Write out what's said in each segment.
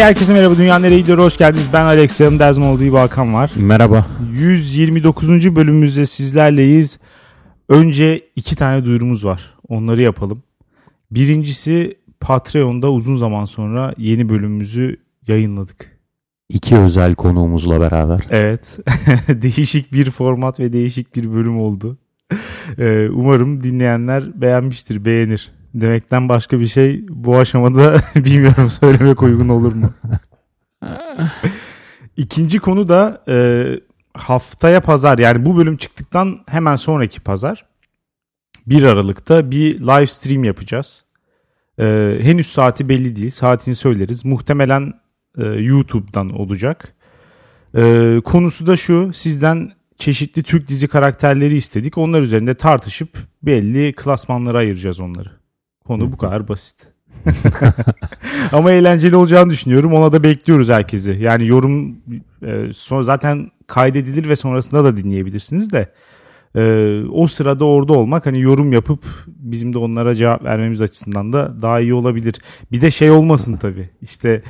Hey herkese merhaba Dünya Nereye Gidiyor hoş geldiniz. Ben Alex yanımda Ezmoğlu İyi Balkan var. Merhaba. 129. bölümümüzde sizlerleyiz. Önce iki tane duyurumuz var. Onları yapalım. Birincisi Patreon'da uzun zaman sonra yeni bölümümüzü yayınladık. İki özel konuğumuzla beraber. Evet. değişik bir format ve değişik bir bölüm oldu. Ee, umarım dinleyenler beğenmiştir, beğenir. Demekten başka bir şey bu aşamada bilmiyorum söylemek uygun olur mu? İkinci konu da e, haftaya pazar yani bu bölüm çıktıktan hemen sonraki pazar 1 Aralık'ta bir live stream yapacağız. E, henüz saati belli değil. Saatini söyleriz. Muhtemelen e, YouTube'dan olacak. E, konusu da şu. Sizden çeşitli Türk dizi karakterleri istedik. Onlar üzerinde tartışıp belli klasmanlara ayıracağız onları. Konu bu kadar basit. Ama eğlenceli olacağını düşünüyorum. Ona da bekliyoruz herkesi. Yani yorum e, son, zaten kaydedilir ve sonrasında da dinleyebilirsiniz de. E, o sırada orada olmak hani yorum yapıp bizim de onlara cevap vermemiz açısından da daha iyi olabilir. Bir de şey olmasın tabii. İşte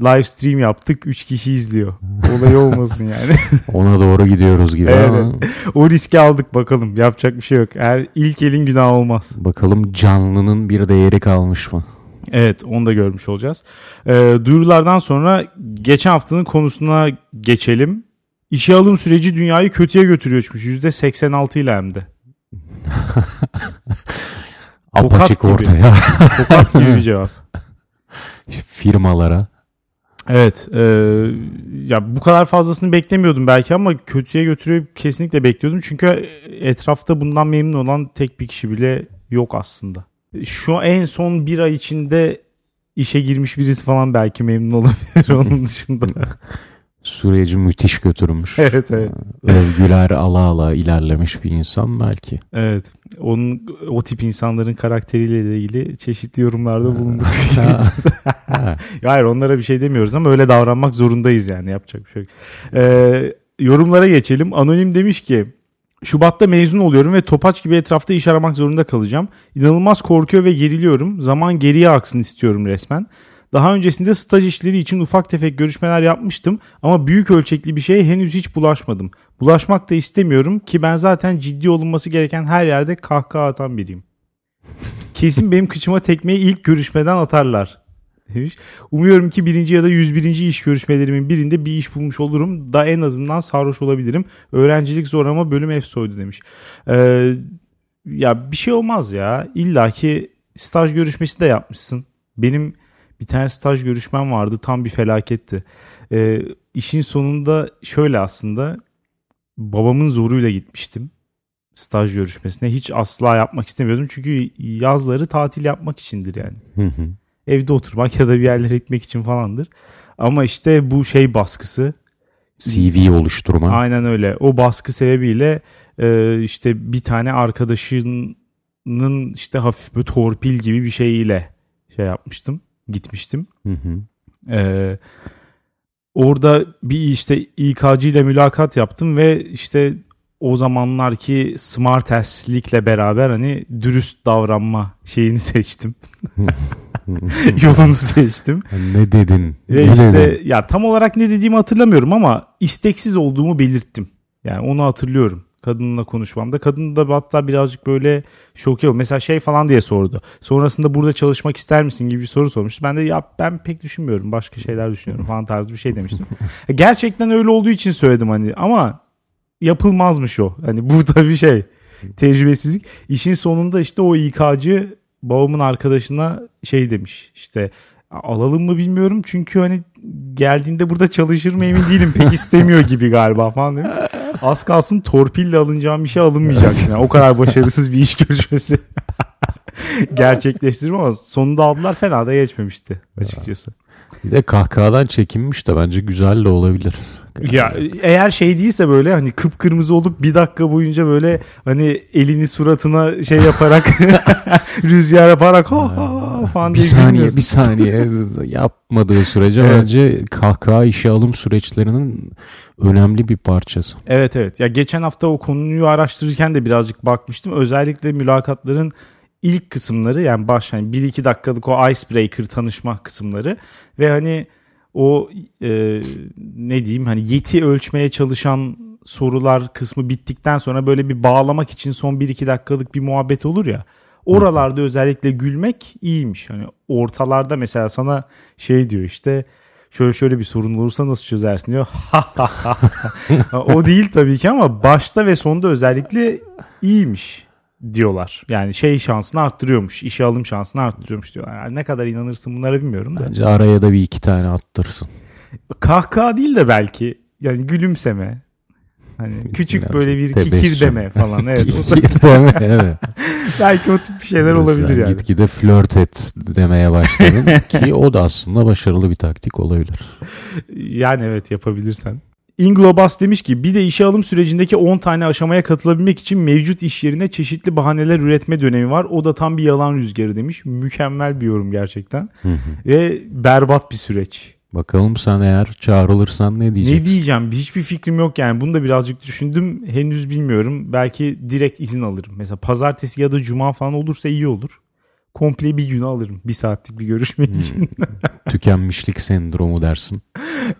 live stream yaptık 3 kişi izliyor. Olayı olmasın yani. Ona doğru gidiyoruz gibi Evet. ama o riski aldık bakalım. Yapacak bir şey yok. Eğer ilk elin günah olmaz. bakalım canlının bir değeri kalmış mı? Evet onu da görmüş olacağız. Ee, duyurulardan sonra geçen haftanın konusuna geçelim. İşe alım süreci dünyayı kötüye götürüyormuş. %86 ile hem de. Tokat Apaçık gibi. ortaya Tokat gibi bir cevap. firmalara. Evet. e, ya bu kadar fazlasını beklemiyordum belki ama kötüye götürüyor kesinlikle bekliyordum. Çünkü etrafta bundan memnun olan tek bir kişi bile yok aslında. Şu en son bir ay içinde işe girmiş birisi falan belki memnun olabilir onun dışında. Süreci müthiş götürmüş. evet evet. Övgüler ala ala ilerlemiş bir insan belki. Evet. Onun o tip insanların karakteriyle ilgili çeşitli yorumlarda bulunduk. Ha, Hayır onlara bir şey demiyoruz ama öyle davranmak zorundayız yani yapacak bir şey yok. Ee, yorumlara geçelim. Anonim demiş ki Şubat'ta mezun oluyorum ve topaç gibi etrafta iş aramak zorunda kalacağım. İnanılmaz korkuyor ve geriliyorum. Zaman geriye aksın istiyorum resmen. Daha öncesinde staj işleri için ufak tefek görüşmeler yapmıştım ama büyük ölçekli bir şeye henüz hiç bulaşmadım. Bulaşmak da istemiyorum ki ben zaten ciddi olunması gereken her yerde kahkaha atan biriyim. Kesin benim kıçıma tekmeyi ilk görüşmeden atarlar demiş. Umuyorum ki birinci ya da 101. iş görüşmelerimin birinde bir iş bulmuş olurum. Da en azından sarhoş olabilirim. Öğrencilik zor ama bölüm efsoydu demiş. Ee, ya bir şey olmaz ya. İlla ki staj görüşmesi de yapmışsın. Benim bir tane staj görüşmem vardı. Tam bir felaketti. Ee, işin sonunda şöyle aslında babamın zoruyla gitmiştim staj görüşmesine. Hiç asla yapmak istemiyordum. Çünkü yazları tatil yapmak içindir yani hı hı. evde oturmak ya da bir yerlere gitmek için falandır. Ama işte bu şey baskısı CV oluşturma. aynen öyle. O baskı sebebiyle e, işte bir tane arkadaşının işte hafif bir torpil gibi bir şeyiyle şey yapmıştım. Gitmiştim. Hı hı. Ee, orada bir işte İK'cı ile mülakat yaptım ve işte o zamanlarki smartess'likle beraber hani dürüst davranma şeyini seçtim. Yolunu seçtim. ne dedin? Ve ne işte dedin? ya tam olarak ne dediğimi hatırlamıyorum ama isteksiz olduğumu belirttim. Yani onu hatırlıyorum kadınla konuşmamda. Kadın da hatta birazcık böyle şok oldu. Mesela şey falan diye sordu. Sonrasında burada çalışmak ister misin gibi bir soru sormuştu. Ben de ya ben pek düşünmüyorum. Başka şeyler düşünüyorum falan tarzı bir şey demiştim. Gerçekten öyle olduğu için söyledim hani ama yapılmazmış o. Hani bu tabii şey tecrübesizlik. İşin sonunda işte o İK'cı babamın arkadaşına şey demiş işte alalım mı bilmiyorum çünkü hani geldiğinde burada çalışır mı emin değilim pek istemiyor gibi galiba falan demiş. Az kalsın torpille alınacağım bir şey alınmayacak yani o kadar başarısız bir iş görüşmesi gerçekleştirdim ama sonunda aldılar fena da geçmemişti açıkçası. Bir de kahkahadan çekinmiş de bence güzel de olabilir. Ya eğer şey değilse böyle hani kıpkırmızı olup bir dakika boyunca böyle hani elini suratına şey yaparak rüzgar yaparak ha ha falan bir saniye bir saniye yapmadığı sürece Evet. bence kahkaha işe alım süreçlerinin önemli bir parçası. Evet evet. Ya geçen hafta o konuyu araştırırken de birazcık bakmıştım. Özellikle mülakatların ilk kısımları yani baş hani 1-2 dakikalık o icebreaker tanışma kısımları ve hani o e, ne diyeyim hani yeti ölçmeye çalışan sorular kısmı bittikten sonra böyle bir bağlamak için son 1-2 dakikalık bir muhabbet olur ya. Oralarda özellikle gülmek iyiymiş. Hani ortalarda mesela sana şey diyor işte şöyle şöyle bir sorun olursa nasıl çözersin diyor. o değil tabii ki ama başta ve sonda özellikle iyiymiş diyorlar. Yani şey şansını arttırıyormuş. işe alım şansını arttırıyormuş diyorlar. Yani ne kadar inanırsın bunlara bilmiyorum da. Bence araya da bir iki tane attırsın. Kahkaha değil de belki yani gülümseme. Hani küçük Biraz böyle bir kikir deme falan. Evet. Kikir deme, evet. belki o tip bir şeyler olabilir Sen yani. Gitgide flört et demeye başladın ki o da aslında başarılı bir taktik olabilir. Yani evet yapabilirsen. Inglobas demiş ki bir de işe alım sürecindeki 10 tane aşamaya katılabilmek için mevcut iş yerine çeşitli bahaneler üretme dönemi var. O da tam bir yalan rüzgarı demiş. Mükemmel bir yorum gerçekten. Hı hı. Ve berbat bir süreç. Bakalım sen eğer çağrılırsan ne diyeceksin? Ne diyeceğim hiçbir fikrim yok yani. Bunu da birazcık düşündüm. Henüz bilmiyorum. Belki direkt izin alırım. Mesela pazartesi ya da cuma falan olursa iyi olur. Komple bir günü alırım. Bir saatlik bir görüşme için. Tükenmişlik sendromu dersin.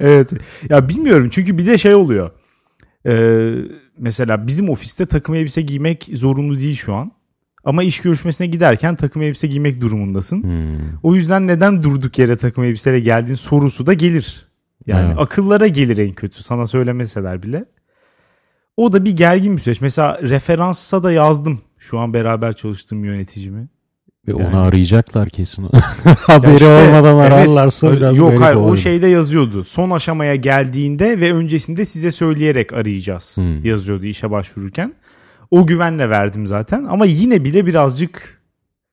evet. Ya bilmiyorum çünkü bir de şey oluyor. Ee, mesela bizim ofiste takım elbise giymek zorunlu değil şu an. Ama iş görüşmesine giderken takım elbise giymek durumundasın. Hmm. O yüzden neden durduk yere takım elbiseyle geldiğin sorusu da gelir. Yani Evet. akıllara gelir en kötü sana söylemeseler bile. O da bir gergin bir süreç. Mesela referansa da yazdım şu an beraber çalıştığım yöneticimi. Ve onu Yani- arayacaklar kesin. Haberi işte, olmadan evet, ararlarsa öyle- biraz Yok hayır o olabilir. şeyde yazıyordu. Son aşamaya geldiğinde ve öncesinde size söyleyerek arayacağız Hmm. yazıyordu işe başvururken. O güvenle verdim zaten ama yine bile birazcık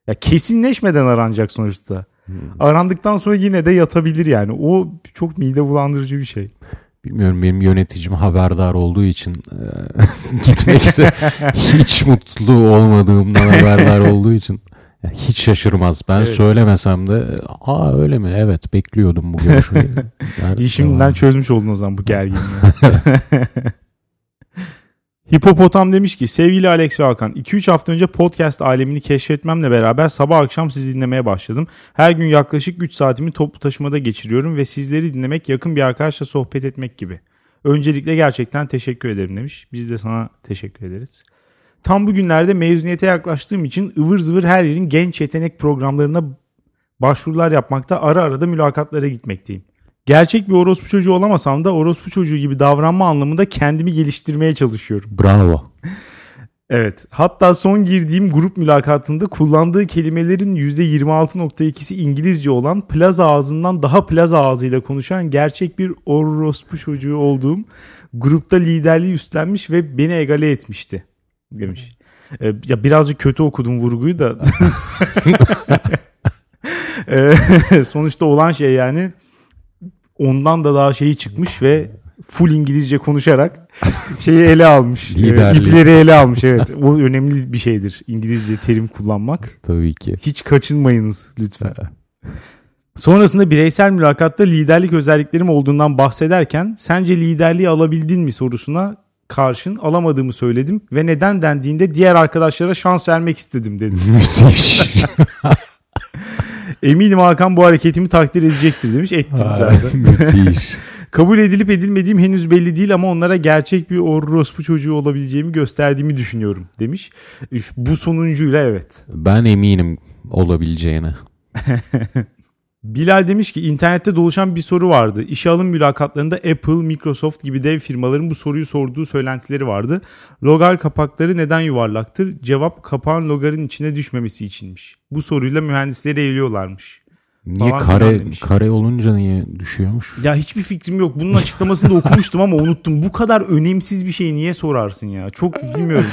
ya kesinleşmeden aranacak sonuçta. Hmm. Arandıktan sonra yine de yatabilir yani. O çok mide bulandırıcı bir şey. Bilmiyorum benim yöneticim haberdar olduğu için e, gitmekse hiç mutlu olmadığımdan haberdar olduğu için ya hiç şaşırmaz. Ben Evet. söylemesem de aa öyle mi? Evet bekliyordum bu görüşmeyi. İyi şimdiden çözmüş oldun o zaman bu gerginliği. Hipopotam demiş ki sevgili Alex ve Hakan 2-3 hafta önce podcast alemini keşfetmemle beraber sabah akşam sizi dinlemeye başladım. Her gün yaklaşık 3 saatimi toplu taşımada geçiriyorum ve sizleri dinlemek yakın bir arkadaşla sohbet etmek gibi. Öncelikle gerçekten teşekkür ederim demiş. Biz de sana teşekkür ederiz. Tam bugünlerde mezuniyete yaklaştığım için ıvır zıvır her yerin genç yetenek programlarına başvurular yapmakta ara ara da mülakatlara gitmekteyim. Gerçek bir orospu çocuğu olamasam da orospu çocuğu gibi davranma anlamında kendimi geliştirmeye çalışıyorum. Bravo. Evet. Hatta son girdiğim grup mülakatında kullandığı kelimelerin %26.2'si İngilizce olan plaza ağzından daha plaza ağzıyla konuşan gerçek bir orospu çocuğu olduğum grupta liderliği üstlenmiş ve beni egale etmişti demiş. Ee, ya birazcık kötü okudum vurguyu da. Ee, sonuçta olan şey yani ondan da daha şeyi çıkmış ve full İngilizce konuşarak şeyi ele almış. Liderliği. ipleri ele almış evet. O önemli bir şeydir İngilizce terim kullanmak. Tabii ki. Hiç kaçınmayınız lütfen. Sonrasında bireysel mülakatta liderlik özelliklerim olduğundan bahsederken sence liderliği alabildin mi sorusuna karşın alamadığımı söyledim ve neden dendiğinde diğer arkadaşlara şans vermek istedim dedim. Eminim Hakan bu hareketimi takdir edecektir demiş. Etti zaten. Müthiş. Kabul edilip edilmediğim henüz belli değil ama onlara gerçek bir orospu çocuğu olabileceğimi gösterdiğimi düşünüyorum demiş. Bu sonuncuyla evet. Ben eminim olabileceğine. Bilal demiş ki internette dolaşan bir soru vardı. İşe alım mülakatlarında Apple, Microsoft gibi dev firmaların bu soruyu sorduğu söylentileri vardı. Logar kapakları neden yuvarlaktır? Cevap kapağın logarın içine düşmemesi içinmiş. Bu soruyla mühendisleri eğiliyorlarmış. Niye Falan kare demiş. kare olunca niye düşüyormuş? Ya hiçbir fikrim yok. Bunun açıklamasını da okumuştum ama unuttum. Bu kadar önemsiz bir şeyi niye sorarsın ya? Çok bilmiyorum.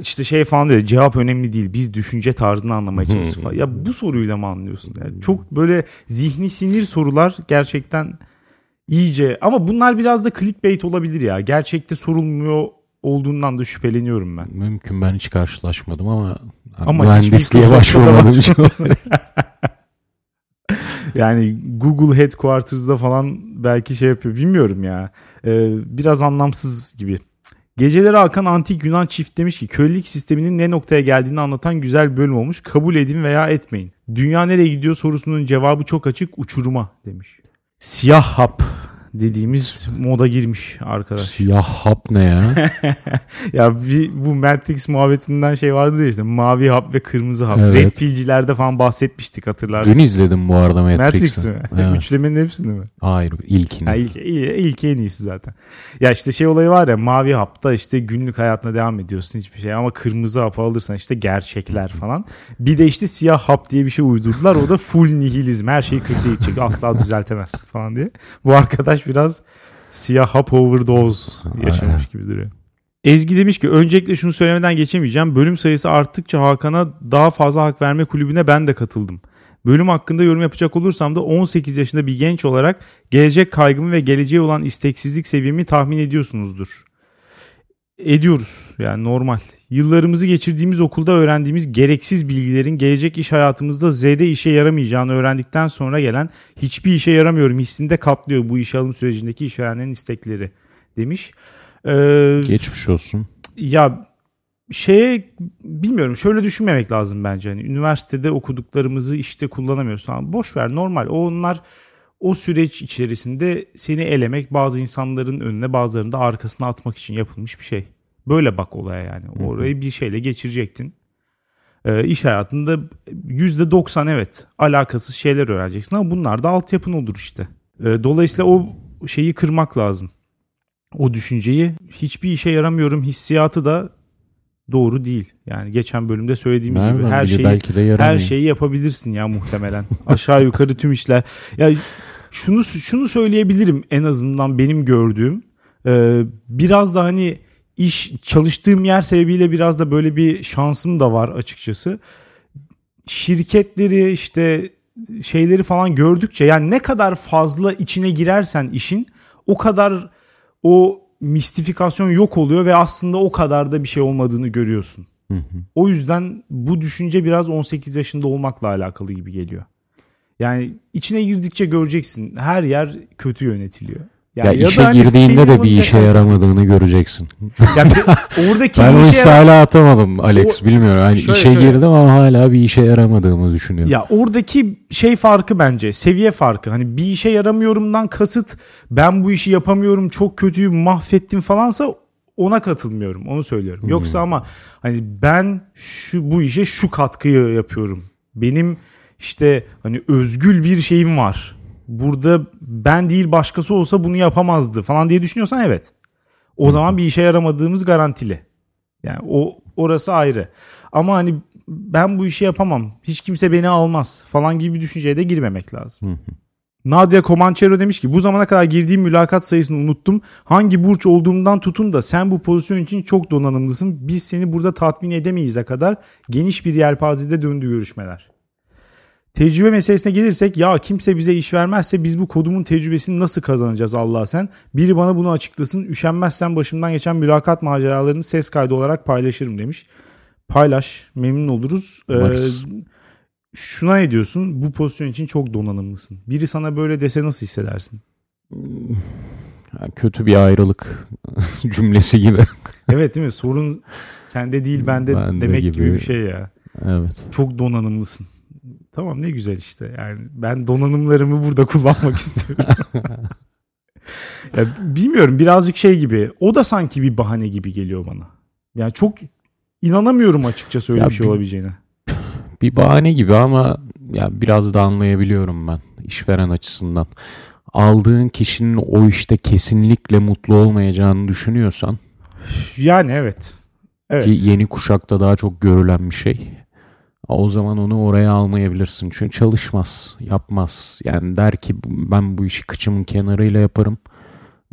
İşte şey falan diyor. Cevap önemli değil. Biz düşünce tarzını anlamaya çalışıyoruz falan. Ya bu soruyla mı anlıyorsun? Yani çok böyle zihni sinir sorular gerçekten iyice. Ama bunlar biraz da clickbait olabilir ya. Gerçekte sorulmuyor olduğundan da şüpheleniyorum ben. Mümkün ben hiç karşılaşmadım ama, Ama mühendisliğe için. Yani Google Headquarters'da falan belki şey yapıyor. Bilmiyorum ya. Ee, biraz anlamsız gibi. Geceleri Hakan Antik Yunan çift demiş ki kölelik sisteminin ne noktaya geldiğini anlatan güzel bölüm olmuş. Kabul edin veya etmeyin. Dünya nereye gidiyor sorusunun cevabı çok açık uçuruma demiş. Siyah hap dediğimiz moda girmiş arkadaş. Siyah hap ne ya? ya bir, bu Matrix muhabbetinden şey vardı ya işte mavi hap ve kırmızı hap. Evet. Red Pill'cilerde falan bahsetmiştik hatırlarsın. Dün izledim bu arada Matrix'i. Matrix mi? Evet. Üçlemenin hepsini mi? Hayır ilkini. Ha, ilk, ilk en iyisi zaten. Ya işte şey olayı var ya mavi hapta işte günlük hayatına devam ediyorsun hiçbir şey ama kırmızı hapı alırsan işte gerçekler falan. Bir de işte siyah hap diye bir şey uydurdular. O da full nihilizm. Her şeyi kötüye gidecek. Asla düzeltemezsin falan diye. Bu arkadaş biraz siyah hap overdose yaşamış gibi duruyor. Ezgi demiş ki öncelikle şunu söylemeden geçemeyeceğim. Bölüm sayısı arttıkça Hakan'a daha fazla hak verme kulübüne ben de katıldım. Bölüm hakkında yorum yapacak olursam da 18 yaşında bir genç olarak gelecek kaygımı ve geleceğe olan isteksizlik seviyemi tahmin ediyorsunuzdur. Ediyoruz yani normal. Yıllarımızı geçirdiğimiz okulda öğrendiğimiz gereksiz bilgilerin gelecek iş hayatımızda zerre işe yaramayacağını öğrendikten sonra gelen hiçbir işe yaramıyorum hissinde katlıyor bu işe alım sürecindeki işverenlerin istekleri demiş. Ee, Geçmiş olsun. ya şeye bilmiyorum şöyle düşünmemek lazım bence. Hani üniversitede okuduklarımızı işte kullanamıyoruz. Tamam, boş ver normal. O onlar o süreç içerisinde seni elemek bazı insanların önüne bazılarını da arkasına atmak için yapılmış bir şey. Böyle bak olaya yani. Orayı bir şeyle geçirecektin. Ee, iş hayatında %90 evet alakasız şeyler öğreneceksin ama bunlar da altyapın olur işte. Ee, dolayısıyla o şeyi kırmak lazım. O düşünceyi hiçbir işe yaramıyorum hissiyatı da doğru değil. Yani geçen bölümde söylediğimiz gibi Nereden her bile şeyi belki de her şeyi yapabilirsin ya muhtemelen. Aşağı yukarı tüm işler. Ya şunu şunu söyleyebilirim en azından benim gördüğüm. Ee, biraz da hani iş çalıştığım yer sebebiyle biraz da böyle bir şansım da var açıkçası. Şirketleri işte şeyleri falan gördükçe yani ne kadar fazla içine girersen işin o kadar o mistifikasyon yok oluyor ve aslında o kadar da bir şey olmadığını görüyorsun. Hı hı. O yüzden bu düşünce biraz 18 yaşında olmakla alakalı gibi geliyor. Yani içine girdikçe göreceksin her yer kötü yönetiliyor. Yani ya, da işe hani girdiğinde de bir işe yaramadığını göreceksin. Yani oradaki ben işe hala atamadım Alex O- bilmiyorum. Hani Şöyle, işe şöyle. girdim ama hala bir işe yaramadığımı düşünüyorum. Ya oradaki şey farkı bence seviye farkı. Hani bir işe yaramıyorumdan kasıt ben bu işi yapamıyorum çok kötüyüm mahvettim falansa ona katılmıyorum onu söylüyorum. Yoksa ama hani ben şu bu işe şu katkıyı yapıyorum. Benim işte hani özgül bir şeyim var. Burada ben değil başkası olsa bunu yapamazdı falan diye düşünüyorsan evet. O zaman bir işe yaramadığımız garantili. Yani o orası ayrı. Ama hani ben bu işi yapamam. Hiç kimse beni almaz falan gibi bir düşünceye de girmemek lazım. Hı hı. Nadia Comanchero demiş ki bu zamana kadar girdiğim mülakat sayısını unuttum. Hangi burç olduğumdan tutun da sen bu pozisyon için çok donanımlısın. Biz seni burada tatmin edemeyiz'e kadar geniş bir yelpazede döndü görüşmeler. Tecrübe meselesine gelirsek ya kimse bize iş vermezse biz bu kodumun tecrübesini nasıl kazanacağız Allah sen? Biri bana bunu açıklasın. Üşenmezsen başımdan geçen mülakat maceralarını ses kaydı olarak paylaşırım demiş. Paylaş memnun oluruz. Ee, şuna ne diyorsun? Bu pozisyon için çok donanımlısın. Biri sana böyle dese nasıl hissedersin? Kötü bir ayrılık cümlesi gibi. Evet değil mi? Sorun sende değil bende, Bende demek gibi. gibi. bir şey ya. evet. Çok donanımlısın. Tamam ne güzel işte. Yani ben donanımlarımı burada kullanmak istiyorum. ya bilmiyorum birazcık şey gibi. O da sanki bir bahane gibi geliyor bana. Yani çok inanamıyorum açıkçası öyle Ya bir şey bir- olabileceğine. Bir bahane gibi ama ya biraz da anlayabiliyorum ben işveren açısından. Aldığın kişinin o işte kesinlikle mutlu olmayacağını düşünüyorsan Yani evet. Evet. ki yeni kuşakta daha çok görülen bir şey. O zaman onu oraya almayabilirsin. Çünkü çalışmaz, yapmaz. Yani der ki ben bu işi kıçımın kenarıyla yaparım.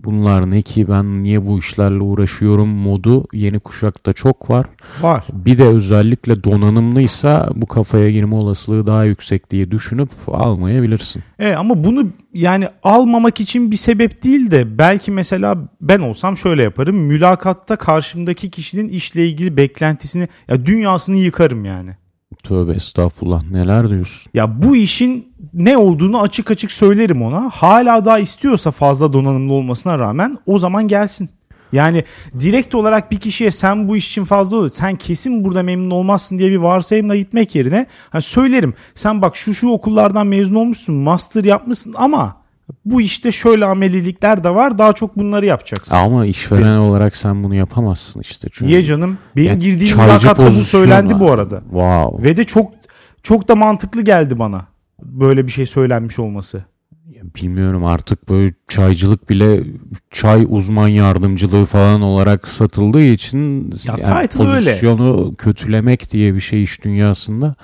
Bunlar ne ki ben niye bu işlerle uğraşıyorum modu yeni kuşakta çok var. Var. Bir de özellikle donanımlıysa bu kafaya girme olasılığı daha yüksek diye düşünüp almayabilirsin. Evet ama bunu yani almamak için bir sebep değil de belki mesela ben olsam şöyle yaparım. Mülakatta karşımdaki kişinin işle ilgili beklentisini ya dünyasını yıkarım yani. Tövbe estağfurullah neler diyorsun? Ya bu işin ne olduğunu açık açık söylerim ona. Hala daha istiyorsa fazla donanımlı olmasına rağmen o zaman gelsin. Yani direkt olarak bir kişiye sen bu iş için fazla olur. Sen kesin burada memnun olmazsın diye bir varsayımla gitmek yerine hani söylerim. Sen bak şu şu okullardan mezun olmuşsun, master yapmışsın ama Bu işte şöyle amelilikler de var. Daha çok bunları yapacaksın. Ama işveren olarak sen bunu yapamazsın işte. Çünkü Niye canım? Benim Yani girdiğim mülakatta bu söylendi bu arada. wow. Ve de çok çok da mantıklı geldi bana. Böyle bir şey söylenmiş olması. Bilmiyorum artık böyle çaycılık bile çay uzman yardımcılığı falan olarak satıldığı için Ya yani title öyle. pozisyonu kötülemek diye bir şey iş dünyasında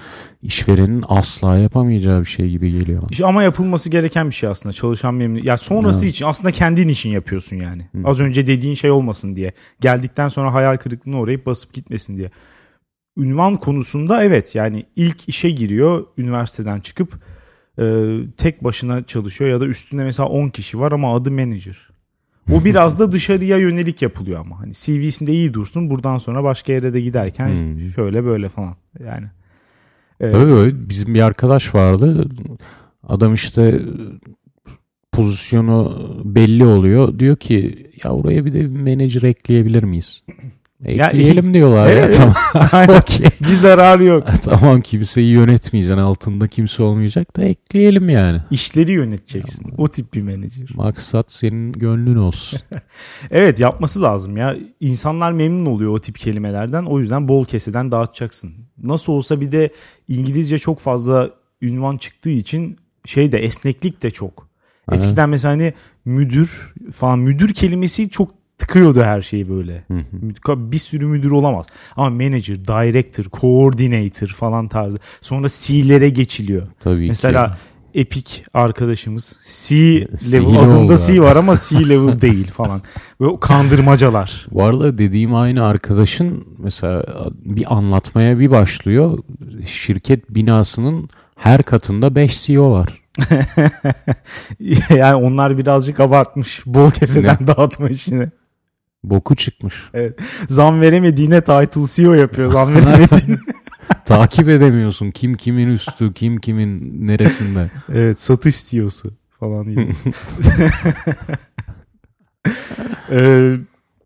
işverenin asla yapamayacağı bir şey gibi geliyor. bana. İşte ama yapılması gereken bir şey aslında. Çalışan memnun. Ya sonrası için aslında kendin için yapıyorsun yani. Az önce dediğin şey olmasın diye. Geldikten sonra hayal kırıklığına uğrayıp basıp gitmesin diye. Ünvan konusunda evet yani ilk işe giriyor üniversiteden çıkıp e, tek başına çalışıyor ya da üstünde mesela 10 kişi var ama adı manager. O biraz da dışarıya yönelik yapılıyor ama. Hani CV'sinde iyi dursun buradan sonra başka yere de giderken Hmm. şöyle böyle falan yani. Evet. Öyle öyle. Bizim bir arkadaş vardı. Adam işte pozisyonu belli oluyor. Diyor ki ya oraya bir de bir menajer ekleyebilir miyiz? Ya, Ekleyelim diyorlar ya. Evet. Tamam. Aynen. Okey. Bir zararı yok. tamam kimseyi yönetmeyeceksin. Altında kimse olmayacak da ekleyelim yani. İşleri yöneteceksin. O tip bir menajer. Maksat senin gönlün olsun. Evet yapması lazım ya. İnsanlar memnun oluyor o tip kelimelerden. O yüzden bol keseden dağıtacaksın. Nasıl olsa bir de İngilizce çok fazla ünvan çıktığı için şey de esneklik de çok. Aha. Eskiden mesela hani müdür falan müdür kelimesi çok tıkıyordu her şeyi böyle. Bir sürü müdür olamaz. Ama manager, director, coordinator falan tarzı. Sonra C'lere geçiliyor. Tabii Mesela ki. Epic arkadaşımız C level oldu adında C var ama C level değil falan. Böyle kandırmacalar. Arada dediğim aynı arkadaşın mesela bir anlatmaya bir başlıyor. Şirket binasının her katında 5 CEO var. yani onlar birazcık abartmış bol keseden dağıtma işini. Boku çıkmış. Zam veremediğine title CEO yapıyor. Zam veremediğine. Takip edemiyorsun kim kimin üstü, kim kimin neresinde. evet satış CEO'su falan gibi. Ee,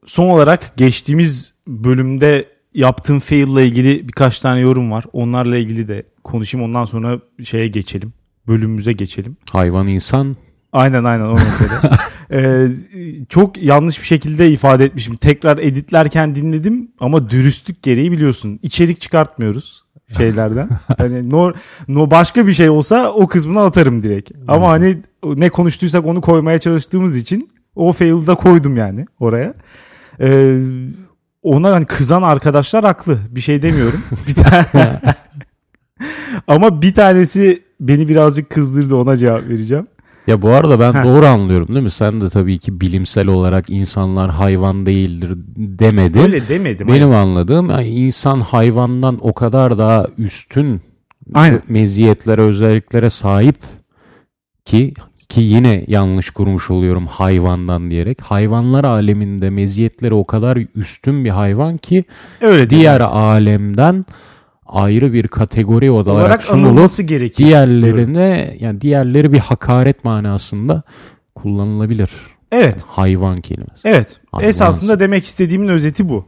son olarak geçtiğimiz bölümde yaptığım fail ile ilgili birkaç tane yorum var. Onlarla ilgili de konuşayım. Ondan sonra şeye geçelim. Bölümümüze geçelim. Hayvan insan Aynen aynen o mesele. Ee, çok yanlış bir şekilde ifade etmişim. Tekrar editlerken dinledim ama dürüstlük gereği biliyorsun. İçerik çıkartmıyoruz şeylerden. hani no, no başka bir şey olsa o kısmını atarım direkt. Ama hani ne konuştuysak onu koymaya çalıştığımız için o fail'i da koydum yani oraya. Ee, ona hani kızan arkadaşlar haklı. Bir şey demiyorum. bir tane... Ama bir tanesi beni birazcık kızdırdı ona cevap vereceğim. Ya bu arada ben Heh. doğru anlıyorum değil mi? Sen de tabii ki bilimsel olarak insanlar hayvan değildir demedin. Öyle demedim. Benim anladığım yani insan hayvandan o kadar daha üstün Aynen. meziyetlere, özelliklere sahip ki ki yine yanlış kurmuş oluyorum hayvandan diyerek. Hayvanlar aleminde meziyetleri o kadar üstün bir hayvan ki Öyle diğer alemden ayrı bir kategori olarak, olarak sunulup gerekir. diğerlerine yani diğerleri bir hakaret manasında kullanılabilir. Evet. Hayvan kelimesi. Evet. Hayvan. Esasında demek istediğimin özeti bu.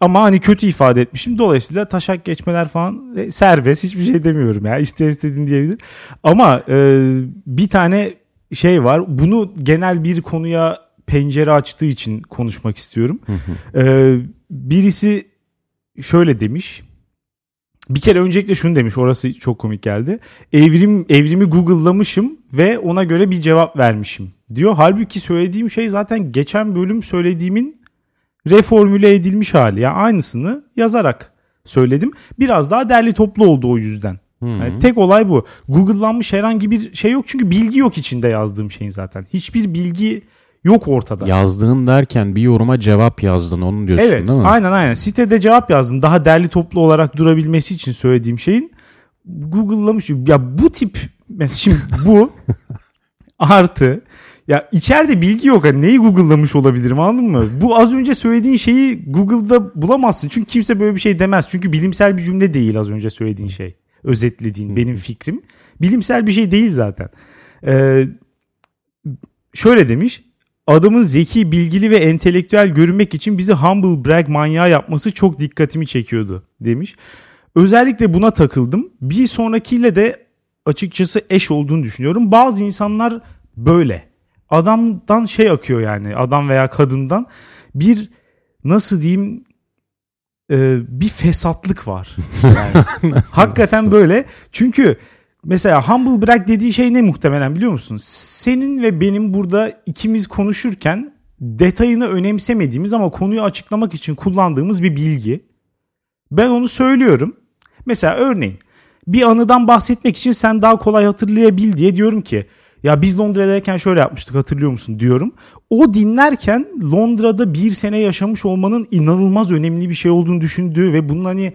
Ama hani kötü ifade etmişim. Dolayısıyla taşak geçmeler falan e, serbest. Hiçbir şey demiyorum ya. İste istediğin diyebilir. Ama e, bir tane şey var. Bunu genel bir konuya pencere açtığı için konuşmak istiyorum. E, birisi şöyle demiş. Bir kere öncelikle şunu demiş. Orası çok komik geldi. Evrim evrimi Google'lamışım ve ona göre bir cevap vermişim diyor. Halbuki söylediğim şey zaten geçen bölüm söylediğimin reformüle edilmiş hali. Yani aynısını yazarak söyledim. Biraz daha derli toplu oldu o yüzden. Hı. Yani tek olay bu. Google'lanmış herhangi bir şey yok çünkü bilgi yok içinde yazdığım şeyin zaten. Hiçbir bilgi yok ortada. Yazdığın derken bir yoruma cevap yazdın onu diyorsun Evet değil mi? aynen aynen sitede cevap yazdım daha derli toplu olarak durabilmesi için söylediğim şeyin Google'lamış ya bu tip mesela şimdi bu artı ya içeride bilgi yok hani neyi Google'lamış olabilirim anladın mı? Bu az önce söylediğin şeyi Google'da bulamazsın çünkü kimse böyle bir şey demez çünkü bilimsel bir cümle değil az önce söylediğin şey özetlediğin benim fikrim bilimsel bir şey değil zaten. Ee, şöyle demiş adamın zeki, bilgili ve entelektüel görünmek için bizi humble brag manyağı yapması çok dikkatimi çekiyordu demiş. Özellikle buna takıldım. Bir sonrakiyle de açıkçası eş olduğunu düşünüyorum. Bazı insanlar böyle. adamdan şey akıyor yani adam veya kadından bir nasıl diyeyim e, bir fesatlık var. Yani. Hakikaten böyle. Çünkü mesela humble brag dediği şey ne muhtemelen biliyor musun? Senin ve benim burada ikimiz konuşurken detayını önemsemediğimiz ama konuyu açıklamak için kullandığımız bir bilgi. Ben onu söylüyorum. Mesela örneğin bir anıdan bahsetmek için sen daha kolay hatırlayabil diye diyorum ki ya biz Londra'dayken şöyle yapmıştık hatırlıyor musun diyorum. O dinlerken Londra'da bir sene yaşamış olmanın inanılmaz önemli bir şey olduğunu düşündüğü ve bunun hani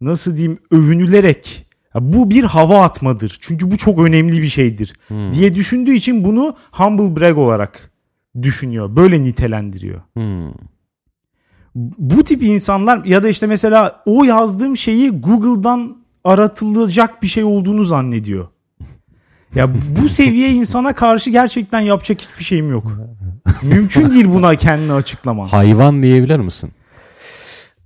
nasıl diyeyim övünülerek bu bir hava atmadır. Çünkü bu çok önemli bir şeydir Hmm. diye düşündüğü için bunu humble brag olarak düşünüyor. Böyle nitelendiriyor. Hmm. Bu tip insanlar ya da işte mesela o yazdığım şeyi Google'dan aratılacak bir şey olduğunu zannediyor. Ya bu seviye insana karşı gerçekten yapacak hiçbir şeyim yok. Mümkün değil buna kendini açıklaman. Hayvan diyebilir misin?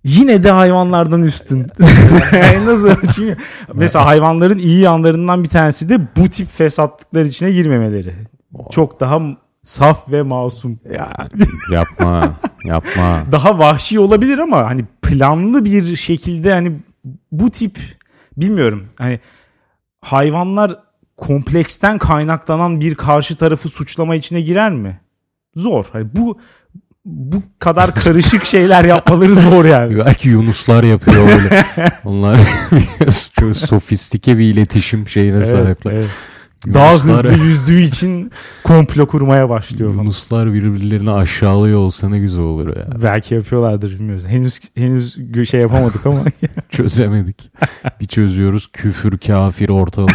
Yine de hayvanlardan üstün. Nasıl? Çünkü mesela hayvanların iyi yanlarından bir tanesi de bu tip fesatlıklar içine girmemeleri. Çok daha saf ve masum. Ya yapma, yapma. Daha vahşi olabilir ama hani planlı bir şekilde hani bu tip bilmiyorum. Hani hayvanlar kompleksten kaynaklanan bir karşı tarafı suçlama içine girer mi? Zor. Hani bu bu kadar karışık şeyler yapmaları zor yani. Belki Yunuslar yapıyor öyle. Onlar çok sofistike bir iletişim şeyine Evet, sahipler. evet. Daha hızlı yüzdüğü için komplo kurmaya başlıyor falan. Yunuslar birbirlerini aşağılıyor olsa ne güzel olur ya. Belki yapıyorlardır bilmiyoruz. Henüz henüz şey yapamadık ama Çözemedik. Bir çözüyoruz küfür kafir ortalık.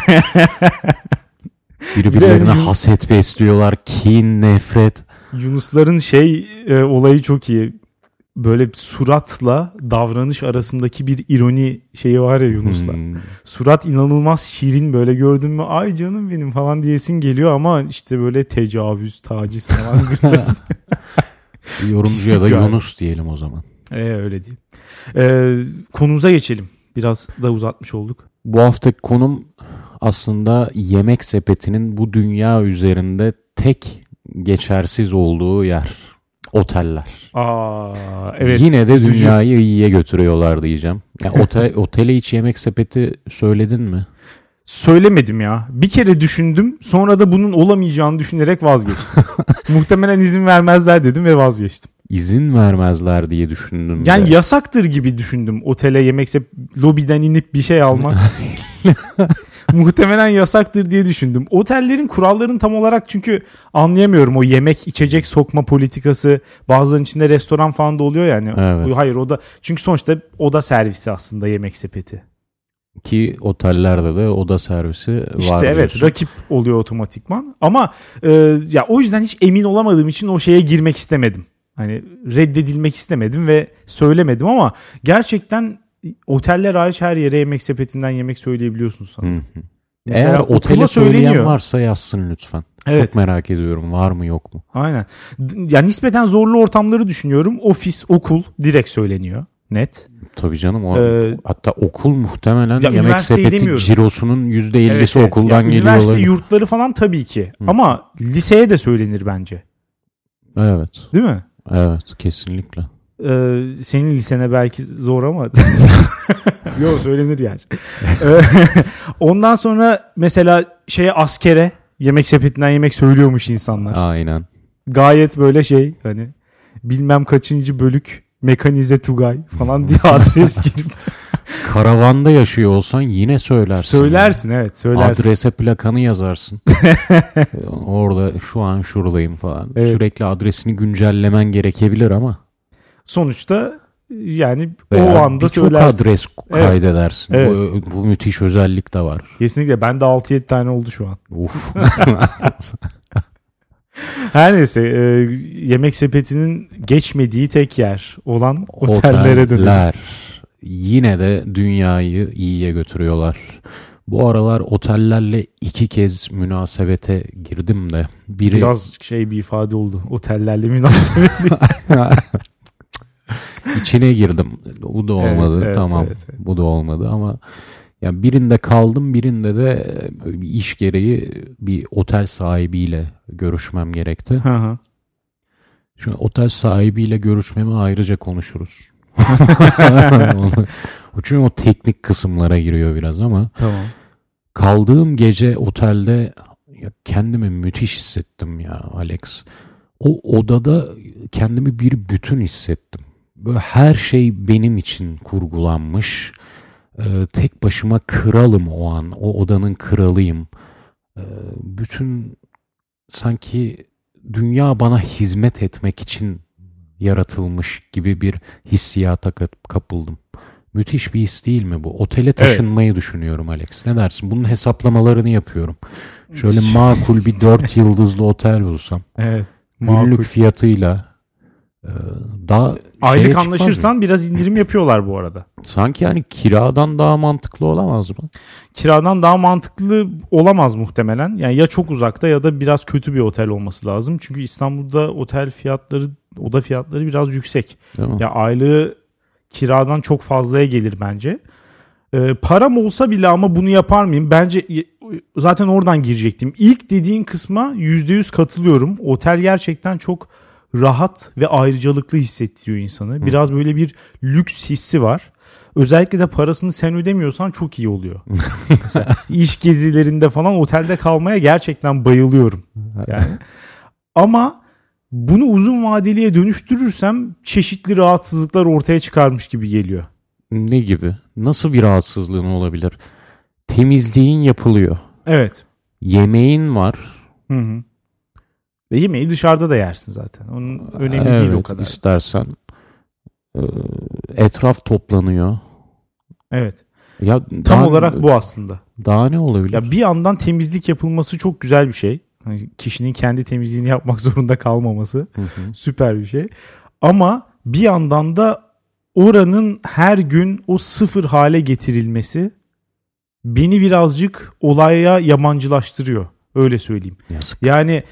Bir Birbirlerine haset besliyorlar. Kin, nefret. Yunusların şey e, olayı çok iyi. Böyle suratla davranış arasındaki bir ironi şeyi var ya Yunuslar. Hmm. Surat inanılmaz şirin böyle gördün mü ay canım benim falan diyesin geliyor ama işte böyle tecavüz, taciz falan. Yorumcuya da yani. Yunus diyelim o zaman. ee, öyle değil. Ee, konumuza geçelim. Biraz da uzatmış olduk. Bu haftaki konum aslında yemek sepetinin bu dünya üzerinde tek geçersiz olduğu yer. Oteller. Aa, evet. Yine de dünyayı iyiye götürüyorlar diyeceğim. Ya otel, otele hiç yemek sepeti söyledin mi? Söylemedim ya. Bir kere düşündüm. Sonra da bunun olamayacağını düşünerek vazgeçtim. Muhtemelen izin vermezler dedim ve vazgeçtim. İzin vermezler diye düşündüm. Yani de. yasaktır gibi düşündüm. Otele yemekse lobiden inip bir şey almak. Muhtemelen yasaktır diye düşündüm. Otellerin kurallarını tam olarak çünkü anlayamıyorum. O yemek içecek sokma politikası bazılarının içinde restoran falan da oluyor yani. Evet. Hayır o da çünkü sonuçta oda servisi aslında yemek sepeti. Ki otellerde de oda servisi var İşte evet diyorsun. rakip oluyor otomatikman. Ama e, ya o yüzden hiç emin olamadığım için o şeye girmek istemedim. Hani reddedilmek istemedim ve söylemedim ama gerçekten oteller hariç her yere yemek sepetinden yemek söyleyebiliyorsun sana. Hı hı. Mesela Eğer otele söyleniyor. varsa yazsın lütfen. Evet. Çok merak ediyorum var mı yok mu? Aynen. D- Ya nispeten zorlu ortamları düşünüyorum. Ofis, okul direkt söyleniyor. Net. Tabii canım o Ee, hatta okul muhtemelen Ya yemek sepeti demiyorum. cirosunun %50'si Evet, evet. okuldan Ya geliyor Üniversite olabilir. yurtları falan tabii ki. Hı. Ama liseye de söylenir bence. Evet. Değil mi? Evet kesinlikle. Ee, senin lisene belki zor ama yok söylenir yani. Ee, Ondan sonra mesela şeye askere yemek sepetinden yemek söylüyormuş insanlar. Aynen. Gayet böyle şey hani bilmem kaçıncı bölük mekanize Tugay falan diye adres girip Karavanda yaşıyor olsan yine söylersin. söylersin evet söylersin. Adrese plakanı yazarsın. Orada şu an şuradayım falan. Evet. Sürekli adresini güncellemen gerekebilir ama. Sonuçta yani Veya o anda söylersin. adres Evet. kaydedersin. Bu, bu müthiş özellik de var. Kesinlikle bende 6-7 tane oldu şu an. Uf. Her neyse e, yemek sepetinin geçmediği tek yer olan otellere. Oteller yine de dünyayı iyiye götürüyorlar. Bu aralar otellerle iki kez münasebete girdim de. Biri Biraz şey bir ifade oldu. Otellerle münasebeti. içine girdim. Bu da Evet, olmadı. evet, tamam. evet, evet. Bu da olmadı ama Yani birinde kaldım birinde de e, bir iş gereği bir otel sahibiyle görüşmem gerekti. Hı hı. Şimdi otel sahibiyle görüşmemi ayrıca konuşuruz. çünkü o teknik kısımlara giriyor biraz ama Tamam. kaldığım gece otelde ya kendimi müthiş hissettim ya Alex. O odada kendimi bir bütün hissettim. Böyle her şey benim için kurgulanmış. Ee, tek başıma kralım o an. O odanın kralıyım. Ee, bütün sanki dünya bana hizmet etmek için yaratılmış gibi bir hissiyata kap- kapıldım. Müthiş bir his değil mi bu? Otele taşınmayı düşünüyorum Alex. Ne dersin? Bunun hesaplamalarını yapıyorum. Şöyle makul bir dört yıldızlı otel bulsam. Evet. Günlük Makul. fiyatıyla e, daha şeye Aylık çıkmaz mı? anlaşırsan biraz indirim yapıyorlar bu arada. Sanki yani kiradan daha mantıklı olamaz mı? Kiradan daha mantıklı olamaz muhtemelen. Yani ya çok uzakta ya da biraz kötü bir otel olması lazım. Çünkü İstanbul'da otel fiyatları, oda fiyatları biraz yüksek. Ya aylığı kiradan çok fazlaya gelir bence. Ee, param olsa bile ama bunu yapar mıyım? Bence zaten oradan girecektim. İlk dediğin kısma %100 katılıyorum. Otel gerçekten çok rahat ve ayrıcalıklı hissettiriyor insanı. Biraz böyle bir lüks hissi var. Özellikle de parasını sen ödemiyorsan çok iyi oluyor. Mesela iş gezilerinde falan otelde kalmaya gerçekten bayılıyorum. Yani. Ama bunu uzun vadeliye dönüştürürsem çeşitli rahatsızlıklar ortaya çıkarmış gibi geliyor. Ne gibi? Nasıl bir rahatsızlığın olabilir? Temizliğin yapılıyor. Evet. Yemeğin var. Hı hı. Ve yemeği dışarıda da yersin zaten. Onun önemli değil o Evet, kadar. istersen. Ee, Etraf toplanıyor. Evet. Ya Tam daha- olarak bu aslında. Daha ne olabilir? Ya bir yandan temizlik yapılması çok güzel bir şey. Hani kişinin kendi temizliğini yapmak zorunda kalmaması Hı hı. süper bir şey. Ama bir yandan da oranın her gün o sıfır hale getirilmesi beni birazcık olaya yabancılaştırıyor. Öyle söyleyeyim. Yazık. Yani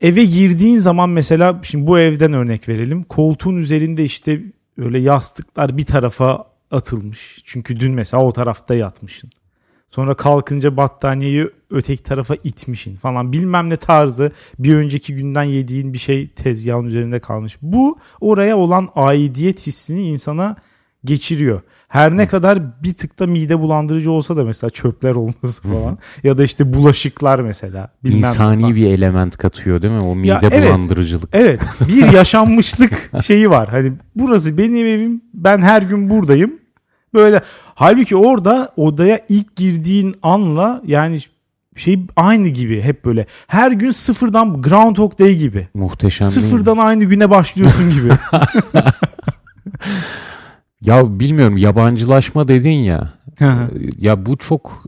eve girdiğin zaman mesela şimdi bu evden örnek verelim. Koltuğun üzerinde işte öyle yastıklar bir tarafa atılmış. Çünkü dün mesela o tarafta yatmışsın. Sonra kalkınca battaniyeyi öteki tarafa itmişin falan bilmem ne tarzı bir önceki günden yediğin bir şey tezgahın üzerinde kalmış. Bu oraya olan aidiyet hissini insana geçiriyor. Her ne kadar bir tık da mide bulandırıcı olsa da mesela çöpler olması falan ya da işte bulaşıklar mesela. İnsani falan. bir element katıyor değil mi? O mide Ya evet. bulandırıcılık. Evet bir yaşanmışlık şeyi var. Hani burası benim evim ben her gün buradayım. Böyle halbuki orada odaya ilk girdiğin anla yani şey aynı gibi hep böyle. Her gün sıfırdan Groundhog Day gibi. Muhteşem? Sıfırdan aynı güne başlıyorsun gibi. Ya bilmiyorum yabancılaşma dedin ya. ya bu çok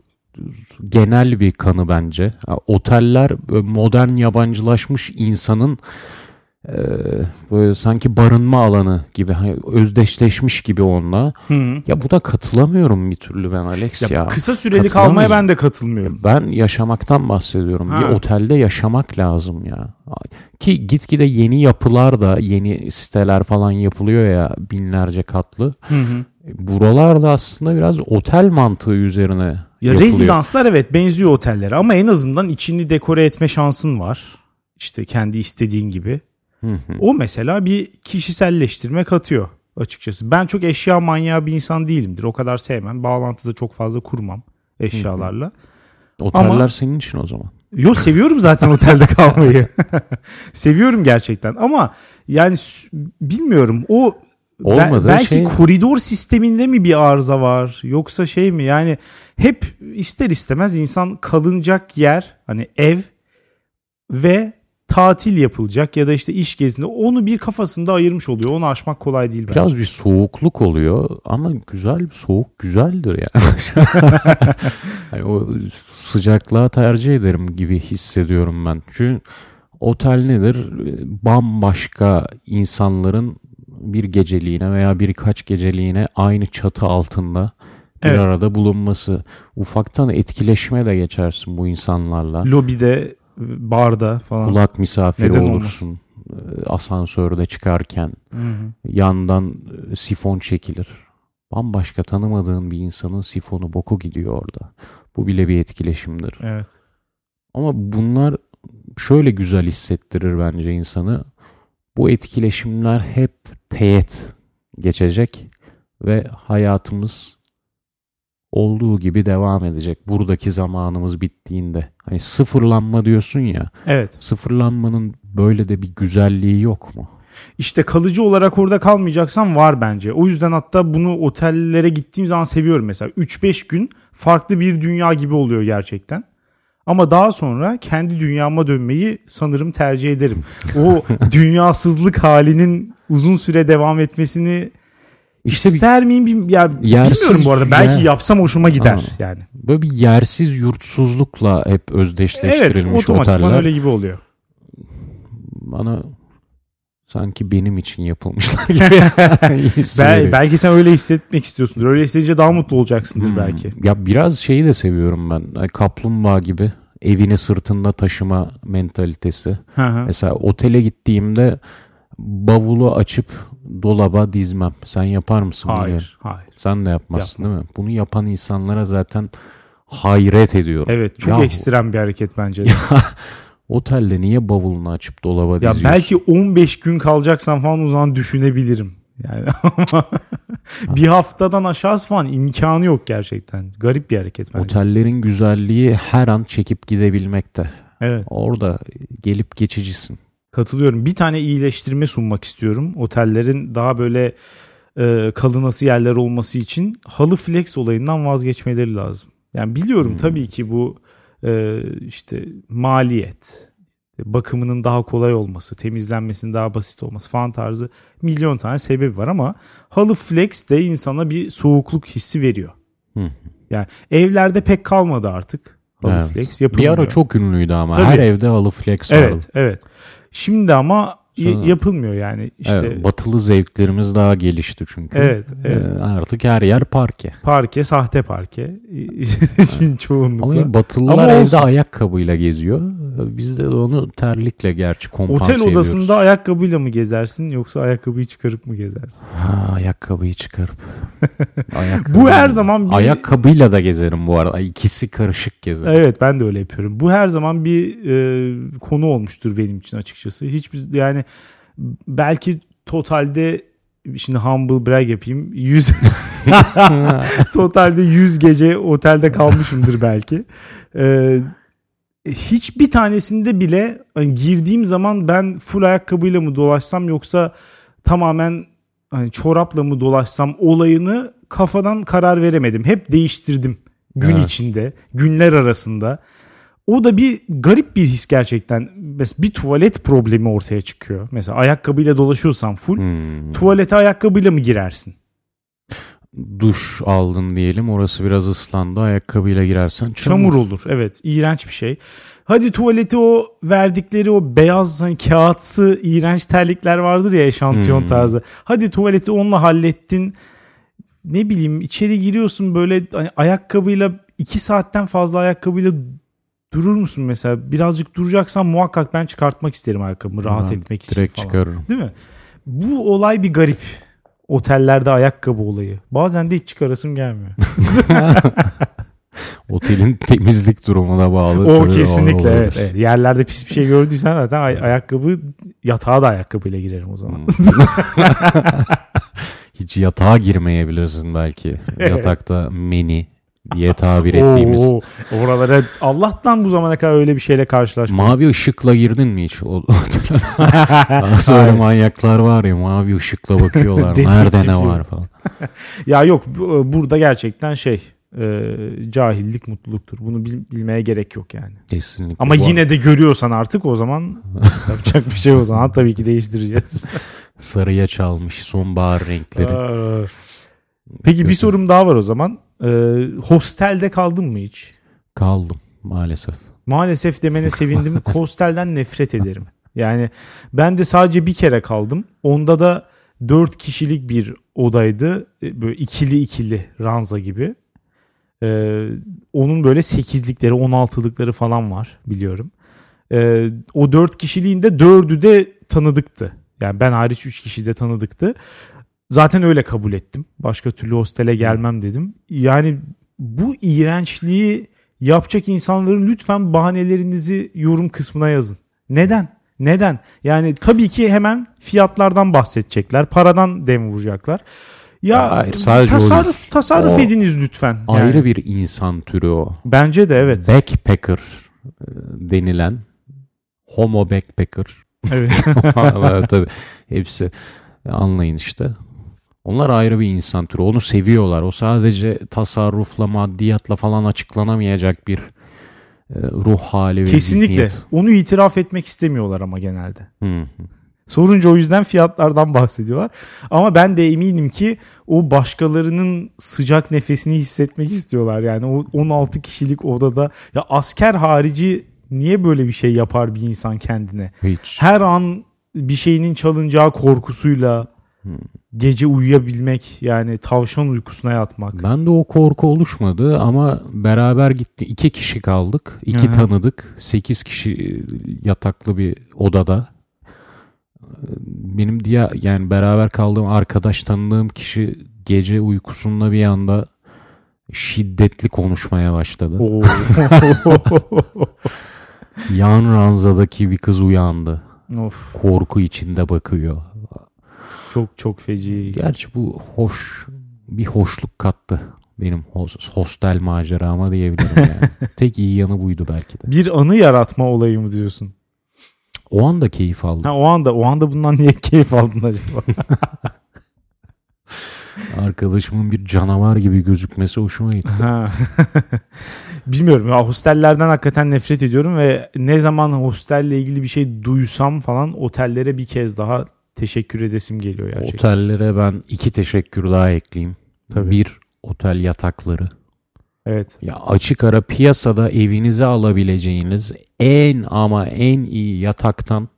genel bir kanı bence. Oteller böyle modern yabancılaşmış insanın e, böyle sanki barınma alanı gibi hani özdeşleşmiş gibi onunla. Hı. Ya bu da katılamıyorum bir türlü ben Alex ya. ya, kısa süreli kalmaya ben de katılmıyorum. Ben yaşamaktan bahsediyorum. Ha. Bir otelde yaşamak lazım ya. Ki gitgide yeni yapılar da yeni siteler falan yapılıyor ya binlerce katlı. Hı hı. Buralar da aslında biraz otel mantığı üzerine Ya yapılıyor. rezidanslar evet benziyor otellere ama en azından içini dekore etme şansın var. İşte kendi istediğin gibi. O mesela bir kişiselleştirme katıyor açıkçası. Ben çok eşya manyağı bir insan değilimdir. O kadar sevmem. Bağlantıda çok fazla kurmam eşyalarla. Oteller Ama- senin için o zaman. Yo seviyorum zaten otelde kalmayı. seviyorum gerçekten ama yani bilmiyorum o Olmadı, belki şey- koridor sisteminde mi bir arıza var yoksa şey mi yani hep ister istemez insan kalınacak yer hani ev ve tatil yapılacak ya da işte iş gezinde onu bir kafasında ayırmış oluyor. Onu aşmak kolay değil bence. Biraz bir soğukluk oluyor ama güzel bir soğuk güzeldir yani. yani o sıcaklığa tercih ederim gibi hissediyorum ben. Çünkü otel nedir? Bambaşka insanların bir geceliğine veya birkaç geceliğine aynı çatı altında bir Evet. arada bulunması. Ufaktan etkileşime de geçersin bu insanlarla. Lobide, barda falan. Kulak misafiri Neden olursun. Ee, Asansörde çıkarken Hı hı. yandan e, sifon çekilir. Bambaşka tanımadığın bir insanın sifonu boku gidiyor orada. Bu bile bir etkileşimdir. Evet. Ama bunlar şöyle güzel hissettirir bence insanı. Bu etkileşimler hep teğet geçecek ve hayatımız olduğu gibi devam edecek. Buradaki zamanımız bittiğinde. Hani sıfırlanma diyorsun ya. Evet. Sıfırlanmanın böyle de bir güzelliği yok mu? İşte kalıcı olarak orada kalmayacaksan var bence. O yüzden hatta bunu otellere gittiğim zaman seviyorum mesela. 3-5 gün farklı bir dünya gibi oluyor gerçekten. Ama daha sonra kendi dünyama dönmeyi sanırım tercih ederim. O dünyasızlık halinin uzun süre devam etmesini İşte bir, ister miyim bilmiyorum. Ya, Yersiz bilmiyorum bu arada. Belki ya- yapsam hoşuma gider Aa. yani. böyle bir yersiz yurtsuzlukla hep Evet özdeşleştirilmiş otomatikman oteller. öyle gibi oluyor. Bana sanki benim için yapılmışlar gibi Bel- belki sen öyle hissetmek istiyorsundur. Öyle hissedince daha mutlu olacaksındır Hmm. belki. Ya biraz şeyi de seviyorum ben. Kaplumbağa gibi evini sırtında taşıma mentalitesi. Hı hı. Mesela otele gittiğimde bavulu açıp dolaba dizmem. Sen yapar mısın? Hayır, hayır. Sen de yapmazsın değil mi? Bunu yapan insanlara zaten hayret ediyorum. Evet, çok Yahu, ekstrem bir hareket bence. de. Otelde niye bavulunu açıp dolaba Ya diziyorsun? belki 15 gün kalacaksan falan o zaman düşünebilirim. Yani bir haftadan aşağısı falan imkanı yok gerçekten. Garip bir hareket bence. Otellerin güzelliği her an çekip gidebilmekte. Evet Orada gelip geçicisin. Katılıyorum. Bir tane iyileştirme sunmak istiyorum. Otellerin daha böyle e, kalınası yerler olması için halı flex olayından vazgeçmeleri lazım. Yani biliyorum Hmm. tabii ki bu e, işte maliyet, bakımının daha kolay olması, temizlenmesinin daha basit olması falan tarzı milyon tane sebebi var ama halı flex de insana bir soğukluk hissi veriyor. Hı. Yani evlerde pek kalmadı artık halı Evet. flex Bir yapılmıyor. ara çok ünlüydü ama. Tabii. Her evde halı flex vardı. Evet, evet. Şimdi ama Sonra- yapılmıyor yani. İşte Evet, batılı zevklerimiz daha gelişti çünkü. Evet, evet. Ee, artık her yer parke. parke, sahte parke. Için çoğunlukla. Ama batılılar Ama evde olsun. ayakkabıyla geziyor. Biz de onu terlikle gerçi kompanse Otel ediyoruz. odasında ayakkabıyla mı gezersin yoksa ayakkabıyı çıkarıp mı gezersin? Ha, ayakkabıyı çıkarıp. Bu her zaman bir Ayakkabıyla da gezerim bu arada. İkisi karışık gezerim. Evet ben de öyle yapıyorum. Bu her zaman bir e, konu olmuştur benim için açıkçası. Hiçbir yani belki totalde şimdi humble brag yapayım. 100 totalde 100 gece otelde kalmışımdır belki. E, hiçbir tanesinde bile hani girdiğim zaman ben full ayakkabıyla mı dolaşsam yoksa tamamen hani çorapla mı dolaşsam olayını kafadan karar veremedim. Hep değiştirdim gün Evet. içinde, günler arasında. O da bir garip bir his gerçekten. Mesela bir tuvalet problemi ortaya çıkıyor. Mesela ayakkabıyla dolaşıyorsan full Hmm. tuvalete ayakkabıyla mı girersin? Duş aldın diyelim. Orası biraz ıslandı. Ayakkabıyla girersen çamur. Çamur olur. Evet, iğrenç bir şey. Hadi tuvaleti o verdikleri o beyaz hani kağıtsı iğrenç terlikler vardır ya eşantiyon Hmm. tarzı. Hadi tuvaleti onunla hallettin. Ne bileyim içeri giriyorsun böyle hani ayakkabıyla iki saatten fazla ayakkabıyla durur musun mesela? Birazcık duracaksan muhakkak ben çıkartmak isterim ayakkabımı rahat Ben etmek için Direkt falan. çıkarırım. Değil mi? Bu olay bir garip. Otellerde ayakkabı olayı. Bazen de hiç çıkarasım gelmiyor. Otelin temizlik durumuna bağlı. O kesinlikle evet, evet. Yerlerde pis bir şey gördüysen zaten ay- ayakkabı yatağa da ayakkabıyla girerim o zaman. Hmm. Hiç yatağa girmeyebilirsin belki. Yatakta meni diye tabir ettiğimiz. Oo, oralara Allah'tan bu zamana kadar öyle bir şeyle karşılaşmadım. Mavi ışıkla girdin mi hiç? O, Nasıl öyle manyaklar var ya mavi ışıkla bakıyorlar. Nerede ne var falan. ya yok bu- burada gerçekten şey e, cahillik mutluluktur. Bunu bil- bilmeye gerek yok yani. Kesinlikle. Ama Bu yine de görüyorsan artık o zaman yapacak bir şey o zaman tabii ki değiştireceğiz. Sarıya çalmış sonbahar renkleri. Aa. Peki bir Kötü. sorum daha var o zaman. Ee, hostelde kaldın mı hiç? Kaldım maalesef. Maalesef demene sevindim. Hostelden nefret ederim. Yani ben de sadece bir kere kaldım. Onda da dört kişilik bir odaydı. E, Böyle ikili ikili ranza gibi. Ee, onun böyle sekizlikleri, on altılıkları falan var biliyorum. Ee, o dört kişiliğinde dördü de tanıdıktı. Yani ben hariç üç kişi de tanıdıktı. Zaten öyle kabul ettim. Başka türlü hostele gelmem dedim. Yani bu iğrençliği yapacak insanların lütfen bahanelerinizi yorum kısmına yazın. Neden? Neden? Yani tabii ki hemen fiyatlardan bahsedecekler. Paradan dem vuracaklar. Ya Hayır, sadece o tasarruf tasarruf O ediniz lütfen. Yani. Ayrı bir insan türü o. Bence de evet. Backpacker e, denilen homo backpacker. evet. evet, tabii. Hepsi anlayın işte. Onlar ayrı bir insan türü. Onu seviyorlar. O sadece tasarrufla, maddiyatla falan açıklanamayacak bir e, ruh hali ve Kesinlikle. zihniyet. Onu itiraf etmek istemiyorlar ama genelde. Hı. Sorunca o yüzden fiyatlardan bahsediyorlar. Ama ben de eminim ki o başkalarının sıcak nefesini hissetmek istiyorlar. Yani o 16 kişilik odada ya asker harici niye böyle bir şey yapar bir insan kendine? Hiç. Her an bir şeyinin çalınacağı korkusuyla Hmm. gece uyuyabilmek yani tavşan uykusuna yatmak. Ben de o korku oluşmadı ama beraber gitti. iki kişi kaldık. iki Hı hı. tanıdık. Sekiz kişi yataklı bir odada. Benim diye yani beraber kaldığım arkadaş tanıdığım kişi gece uykusunda bir anda şiddetli konuşmaya başladı. Yan ranzadaki bir kız uyandı. of Korku içinde bakıyor. Çok çok feci. Gerçi bu hoş bir hoşluk kattı benim hos- hostel macerama diyebilirim yani. Tek iyi yanı buydu belki de. Bir anı yaratma olayı mı diyorsun? O anda keyif aldım. Ha o anda o anda bundan niye keyif aldın acaba? Arkadaşımın bir canavar gibi gözükmesi hoşuma gitti. Ha. Bilmiyorum ya hostellerden hakikaten nefret ediyorum ve ne zaman hostelle ilgili bir şey duysam falan otellere bir kez daha teşekkür edesim geliyor gerçekten. Otellere ben iki teşekkür daha ekleyeyim. Tabii. Bir otel yatakları. Evet. Ya açık ara piyasada evinize alabileceğiniz en ama en iyi yataktan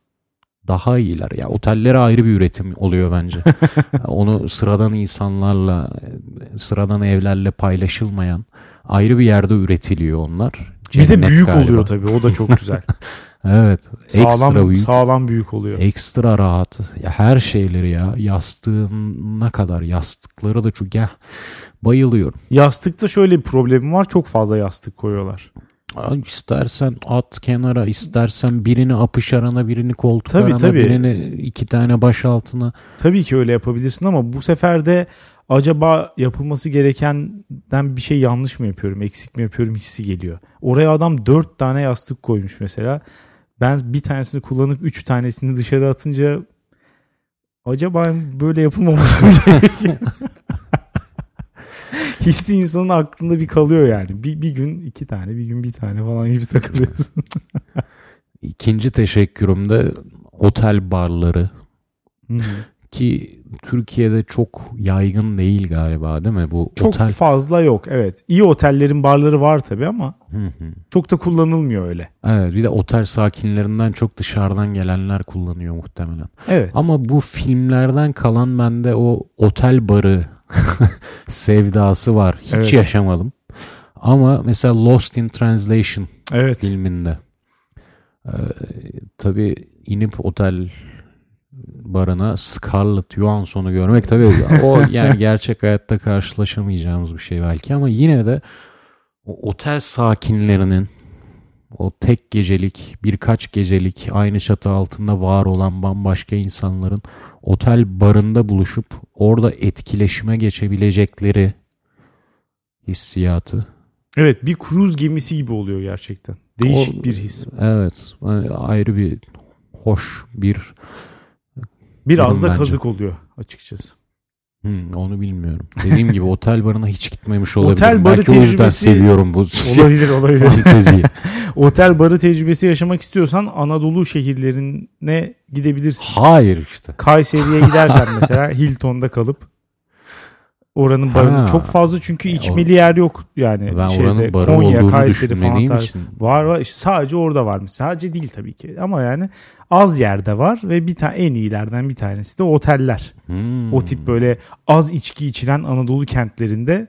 daha iyiler. Ya otellere ayrı bir üretim oluyor bence. Onu sıradan insanlarla, sıradan evlerle paylaşılmayan ayrı bir yerde üretiliyor onlar. Bir de Cennet büyük galiba. oluyor tabii. O da çok güzel. Evet. ekstra sağlam büyük. sağlam büyük oluyor. Ekstra rahat. Ya her şeyleri ya. Yastığına kadar. Yastıkları da çok ya. Bayılıyorum. Yastıkta şöyle bir problemim var. Çok fazla yastık koyuyorlar. Ay, İstersen at kenara, istersen birini apış arana, birini koltuk Tabii, arana, tabii. birini iki tane baş altına. Tabii ki öyle yapabilirsin ama bu sefer de acaba yapılması gerekenden bir şey yanlış mı yapıyorum, eksik mi yapıyorum hissi geliyor. Oraya adam dört tane yastık koymuş mesela. Ben bir tanesini kullanıp üç tanesini dışarı atınca acaba böyle yapılmaması mı gerekiyor? Hissi insanın aklında bir kalıyor yani. Bir, bir gün iki tane, bir gün bir tane falan gibi takılıyorsun. İkinci teşekkürüm de otel barları Hı hı. Ki Türkiye'de çok yaygın değil galiba değil mi? Bu çok otel fazla yok evet. İyi otellerin barları var tabii ama Hı hı. çok da kullanılmıyor öyle. Evet bir de otel sakinlerinden çok dışarıdan gelenler kullanıyor muhtemelen. Evet. Ama bu filmlerden kalan bende o otel barı sevdası var. Hiç Evet. yaşamadım. Ama mesela Lost in Translation Evet. filminde ee, tabii inip otel barına Scarlett Johansson'u görmek tabii o yani gerçek hayatta karşılaşamayacağımız bir şey belki ama yine de o otel sakinlerinin o tek gecelik birkaç gecelik aynı çatı altında var olan bambaşka insanların otel barında buluşup orada etkileşime geçebilecekleri hissiyatı Evet bir kruz gemisi gibi oluyor gerçekten. Değişik O- bir his. Evet. Ayrı bir hoş bir Biraz da bence. kazık oluyor açıkçası. Hmm, onu bilmiyorum. Dediğim gibi otel barına hiç gitmemiş olabilirim. Otel barı Belki o yüzden tecrübesi- seviyorum bu Olabilir olabilir. fanteziyi. Otel barı tecrübesi yaşamak istiyorsan Anadolu şehirlerine gidebilirsin. Hayır işte. Kayseri'ye gidersen mesela Hilton'da kalıp oranın barını Ha. çok fazla çünkü içmeli yer yok yani Ben şeyde oranın barı Konya, Kayseri falan için. Var var işte sadece orada var mı? Sadece değil tabii ki ama yani az yerde var ve bir tane en iyilerden bir tanesi de oteller. Hmm. O tip böyle az içki içilen Anadolu kentlerinde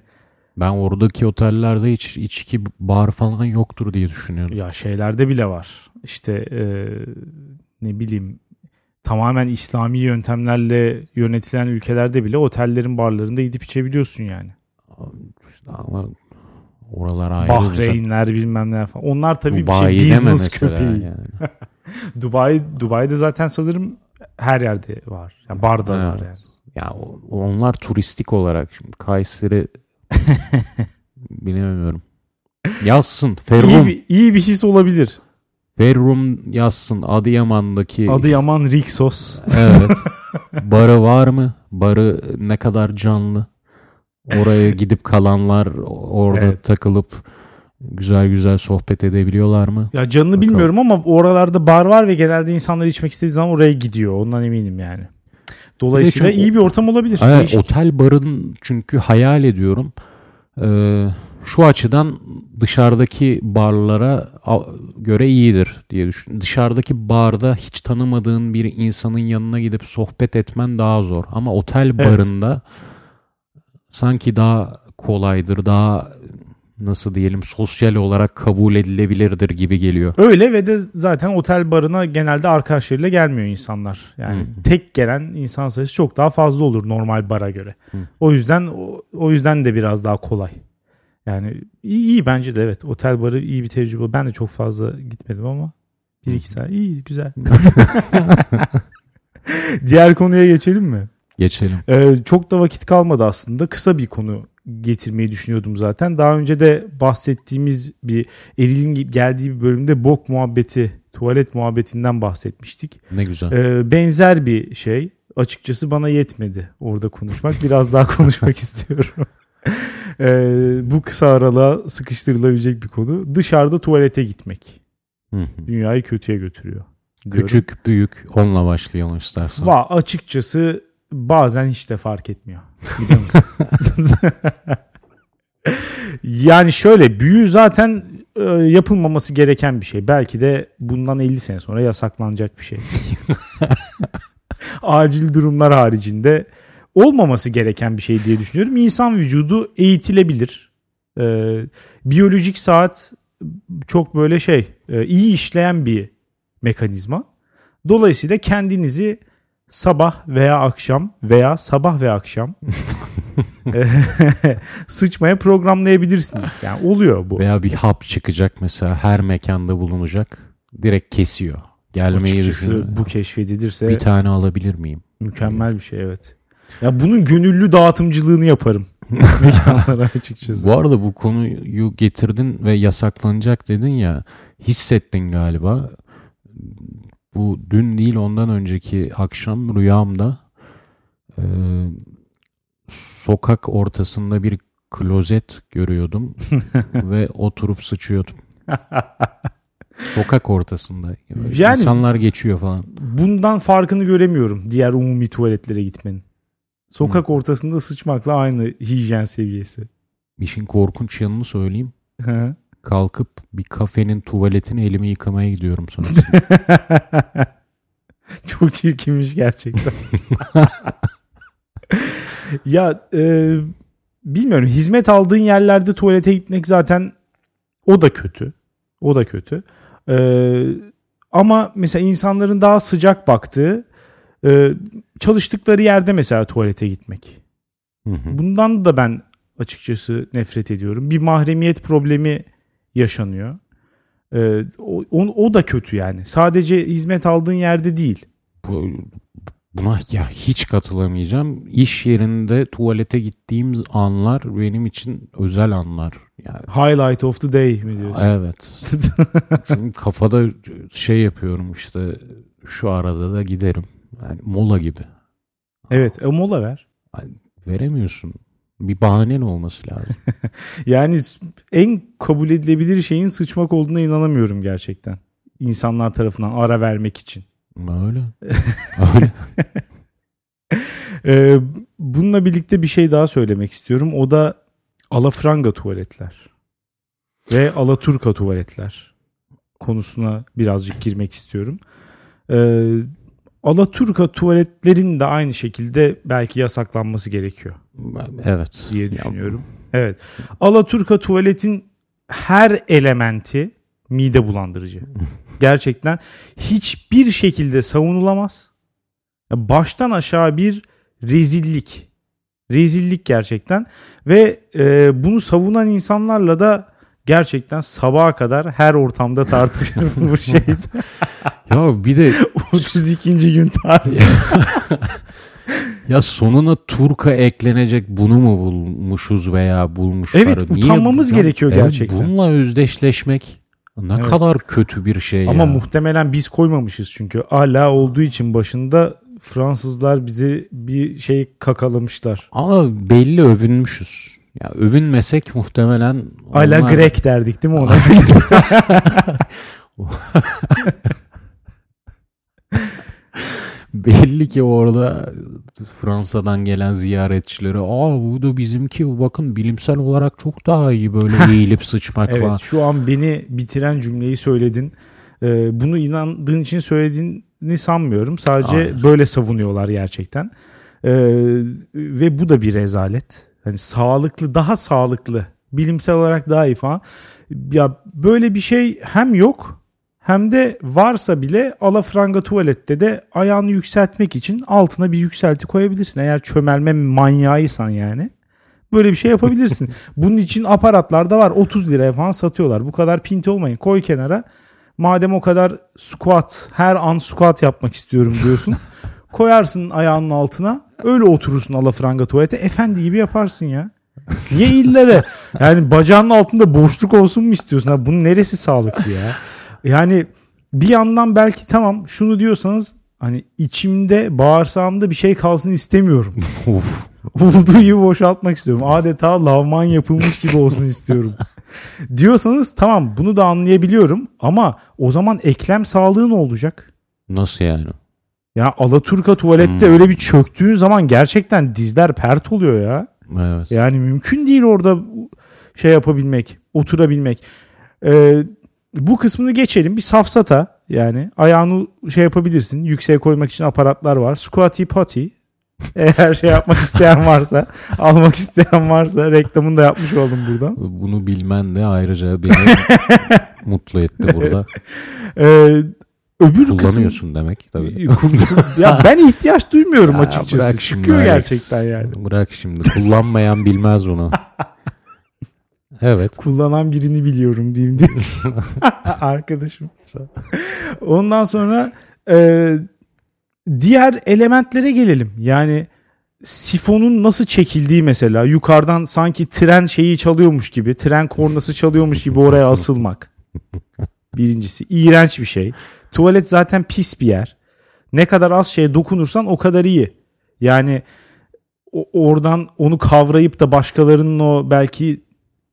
Ben oradaki otellerde hiç içki bar falan yoktur diye düşünüyorum. ya şeylerde bile var. İşte e, ne bileyim tamamen İslami yöntemlerle yönetilen ülkelerde bile otellerin barlarında gidip içebiliyorsun yani. Ama oralar ayrı. Bahreynler bilmem ne falan. Onlar tabii Dubai bir şey business köpeği. yani. Dubai Dubai'de zaten sanırım her yerde var. Yani barda Evet. var yani. Ya onlar turistik olarak şimdi Kayseri bilemiyorum. Yazsın. İyi Ferrum. bir, iyi bir his olabilir. Ferrum yazsın. Adıyaman'daki. Adıyaman Rixos. Evet. Barı var mı? Barı ne kadar canlı? Oraya gidip kalanlar orada Evet. takılıp güzel güzel sohbet edebiliyorlar mı? Ya canını Bakalım. bilmiyorum ama oralarda bar var ve genelde insanlar içmek istediği zaman oraya gidiyor. Ondan eminim yani. Dolayısıyla çok- iyi bir ortam olabilir. Evet, otel barın çünkü hayal ediyorum. Ee, şu açıdan dışarıdaki barlara göre iyidir diye düşünüyorum. Dışarıdaki barda hiç tanımadığın bir insanın yanına gidip sohbet etmen daha zor. Ama otel barında sanki daha kolaydır, daha nasıl diyelim sosyal olarak kabul edilebilirdir gibi geliyor. Öyle ve de zaten otel barına genelde arkadaşlarıyla gelmiyor insanlar. Yani Hı. tek gelen insan sayısı çok daha fazla olur normal bara göre. Hı. O yüzden o, o yüzden de biraz daha kolay. Yani iyi, iyi bence de evet. Otel barı iyi bir tecrübe. Ben de çok fazla gitmedim ama bir iki tane iyi güzel. Diğer konuya geçelim mi? Geçelim. Ee, çok da vakit kalmadı aslında. Kısa bir konu getirmeyi düşünüyordum zaten. Daha önce de bahsettiğimiz bir Eril'in geldiği bir bölümde bok muhabbeti, tuvalet muhabbetinden bahsetmiştik. Ne güzel. Ee, benzer bir şey. Açıkçası bana yetmedi orada konuşmak. Biraz daha konuşmak istiyorum. Ee, bu kısa aralığa sıkıştırılabilecek bir konu. Dışarıda tuvalete gitmek. Hı hı. Dünyayı kötüye götürüyor. diyorum. Küçük, büyük onunla başlayalım istersen. Va açıkçası bazen hiç de fark etmiyor. Biliyor musun? yani şöyle büyü zaten e, yapılmaması gereken bir şey. Belki de bundan 50 sene sonra yasaklanacak bir şey. Acil durumlar haricinde olmaması gereken bir şey diye düşünüyorum. İnsan vücudu eğitilebilir. E, biyolojik saat çok böyle şey e, iyi işleyen bir mekanizma. Dolayısıyla kendinizi sabah veya akşam veya sabah ve akşam sıçmaya programlayabilirsiniz. Yani oluyor bu. Veya bir hap çıkacak mesela her mekanda bulunacak. Direkt kesiyor. Gelmeyi düşünüyor. bu keşfedilirse Bir tane alabilir miyim? mükemmel bir şey evet. Ya bunun gönüllü dağıtımcılığını yaparım mekanlara açıkçası. Bu arada bu konuyu getirdin ve yasaklanacak dedin ya hissettin galiba. Bu dün değil ondan önceki akşam rüyamda e, sokak ortasında bir klozet görüyordum ve oturup sıçıyordum. Sokak ortasında. Yani- İnsanlar geçiyor falan. Bundan farkını göremiyorum diğer umumi tuvaletlere gitmenin. Sokak ortasında sıçmakla aynı hijyen seviyesi. İşin korkunç yanını söyleyeyim. Hı. Kalkıp bir kafenin tuvaletine elimi yıkamaya gidiyorum sonra. Çok çirkinmiş gerçekten. ya e, bilmiyorum hizmet aldığın yerlerde tuvalete gitmek zaten o da kötü. O da kötü. E, ama mesela insanların daha sıcak baktığı e, çalıştıkları yerde mesela tuvalete gitmek. Hı hı. Bundan da ben açıkçası nefret ediyorum. Bir mahremiyet problemi yaşanıyor. Ee, o, o, da kötü yani. Sadece hizmet aldığın yerde değil. Bu- buna ya hiç katılamayacağım. İş yerinde tuvalete gittiğim anlar benim için özel anlar. Yani Highlight of the day mi diyorsun? evet. Şimdi kafada şey yapıyorum işte şu arada da giderim. Yani mola gibi. evet, e, mola ver. Veremiyorsun. Bir bahanen olması lazım. Yani en kabul edilebilir şeyin sıçmak olduğuna inanamıyorum gerçekten. İnsanlar tarafından ara vermek için. Öyle. Öyle. Ee, bununla birlikte bir şey daha söylemek istiyorum. O da alafranga tuvaletler ve alaturka tuvaletler konusuna birazcık girmek istiyorum. Ee, alaturka tuvaletlerin de aynı şekilde belki yasaklanması gerekiyor Evet. diye Ya, düşünüyorum. Evet. Alaturka tuvaletin her elementi mide bulandırıcı. Gerçekten hiçbir şekilde savunulamaz. Ya Baştan aşağı bir rezillik. Rezillik gerçekten ve e, bunu savunan insanlarla da gerçekten sabaha kadar her ortamda tartışılır bu şey. Ya bir de 32. gün tarzı. ya sonuna Turka eklenecek bunu mu bulmuşuz veya bulmuşlar? Evet, utanmamız bu- gerekiyor Evet, gerçekten. Bununla özdeşleşmek ne Evet. kadar kötü bir şey Ama ya. muhtemelen biz koymamışız çünkü. Ala olduğu için başında Fransızlar bizi bir şey kakalamışlar. Ama belli övünmüşüz. Ya övünmesek muhtemelen Ala onlar- Grek derdik değil mi ona? Belli ki orada Fransa'dan gelen ziyaretçileri aa bu da bizimki bakın bilimsel olarak çok daha iyi böyle eğilip sıçmak falan. evet şu an beni bitiren cümleyi söyledin. Ee, bunu inandığın için söylediğini sanmıyorum. Sadece Hayır. böyle savunuyorlar gerçekten. Ee, ve bu da bir rezalet. Hani sağlıklı, daha sağlıklı, bilimsel olarak daha iyi falan. Ya böyle bir şey hem yok hem de varsa bile alafranga tuvalette de ayağını yükseltmek için altına bir yükselti koyabilirsin. Eğer çömelme manyağıysan yani. Böyle bir şey yapabilirsin. Bunun için aparatlar da var. 30 liraya falan satıyorlar. Bu kadar pinti olmayın. Koy kenara. Madem o kadar squat, her an squat yapmak istiyorum diyorsun. Koyarsın ayağının altına. Öyle oturursun alafranga tuvalete. Efendi gibi yaparsın ya. Niye ille de yani bacağının altında boşluk olsun mu istiyorsun? Ha, bunun neresi sağlıklı ya? Yani bir yandan belki tamam şunu diyorsanız hani içimde bağırsağımda bir şey kalsın istemiyorum. Olduğu gibi boşaltmak istiyorum. Adeta lavman yapılmış gibi olsun istiyorum. Diyorsanız tamam bunu da anlayabiliyorum ama o zaman eklem sağlığı ne olacak? Nasıl yani? Ya Alaturka tuvalette Hmm. öyle bir çöktüğün zaman gerçekten dizler pert oluyor ya. Evet. Yani mümkün değil orada şey yapabilmek, oturabilmek. Ee, bu kısmını geçelim. Bir safsata yani ayağını şey yapabilirsin. Yükseğe koymak için aparatlar var. Squatty potty. Eğer şey yapmak isteyen varsa, almak isteyen varsa reklamını da yapmış oldum buradan. Bunu bilmen de ayrıca beni mutlu etti burada. Ee, öbür kısım Kullanıyorsun demek tabii. ya ben ihtiyaç duymuyorum Ya açıkçası. bırak Çıkıyor Alex. gerçekten yani. Bırak şimdi. Kullanmayan bilmez onu. Evet. kullanan birini biliyorum diyeyim diye. Arkadaşım. Ondan sonra e, diğer elementlere gelelim. Yani sifonun nasıl çekildiği mesela yukarıdan sanki tren şeyi çalıyormuş gibi, tren kornası çalıyormuş gibi oraya asılmak. Birincisi iğrenç bir şey. Tuvalet zaten pis bir yer. Ne kadar az şeye dokunursan o kadar iyi. Yani oradan onu kavrayıp da başkalarının o belki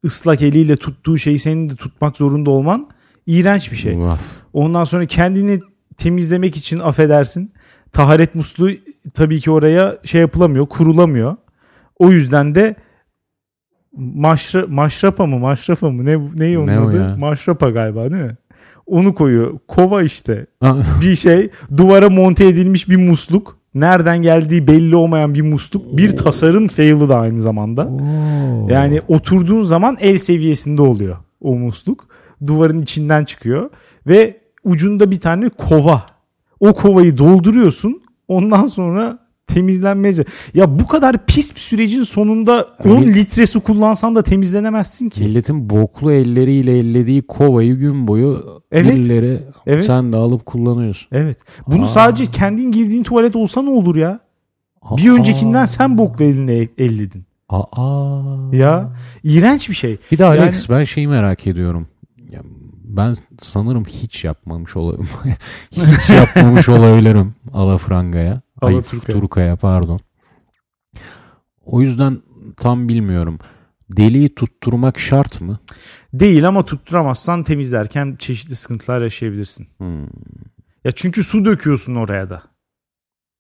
ıslak eliyle tuttuğu şeyi senin de tutmak zorunda olman iğrenç bir şey. Vah. Ondan sonra kendini temizlemek için affedersin. Taharet musluğu tabii ki oraya şey yapılamıyor, kurulamıyor. O yüzden de maşra, maşrapa mı maşrafa mı ne neyi onun Ne adı? Maşrapa galiba değil mi? Onu koyuyor. Kova işte. Bir şey duvara monte edilmiş bir musluk. Nereden geldiği belli olmayan bir musluk. Bir tasarım fail'ı da aynı zamanda. Oo. Yani oturduğun zaman el seviyesinde oluyor o musluk. Duvarın içinden çıkıyor ve ucunda bir tane kova. O kovayı dolduruyorsun. Ondan sonra temizlenmeye. Ya bu kadar pis bir sürecin sonunda 10 Mil- litre su kullansan da temizlenemezsin ki. Milletin boklu elleriyle ellediği kovayı gün boyu Evet. birileri Evet. sen de alıp kullanıyorsun. Evet. Bunu Aa. sadece kendin girdiğin tuvalet olsa ne olur ya? Bir Aa. öncekinden sen bokla eline elledin. Aa. Ya iğrenç bir şey. Bir de Alex ben şeyi merak ediyorum. Ya ben sanırım hiç yapmamış olayım. hiç yapmamış olabilirim alafrangaya. Ay Alaturka'ya. Turka'ya pardon. O yüzden tam bilmiyorum. Deliği tutturmak şart mı? Değil ama tutturamazsan temizlerken çeşitli sıkıntılar yaşayabilirsin. Hmm. Ya çünkü su döküyorsun oraya da.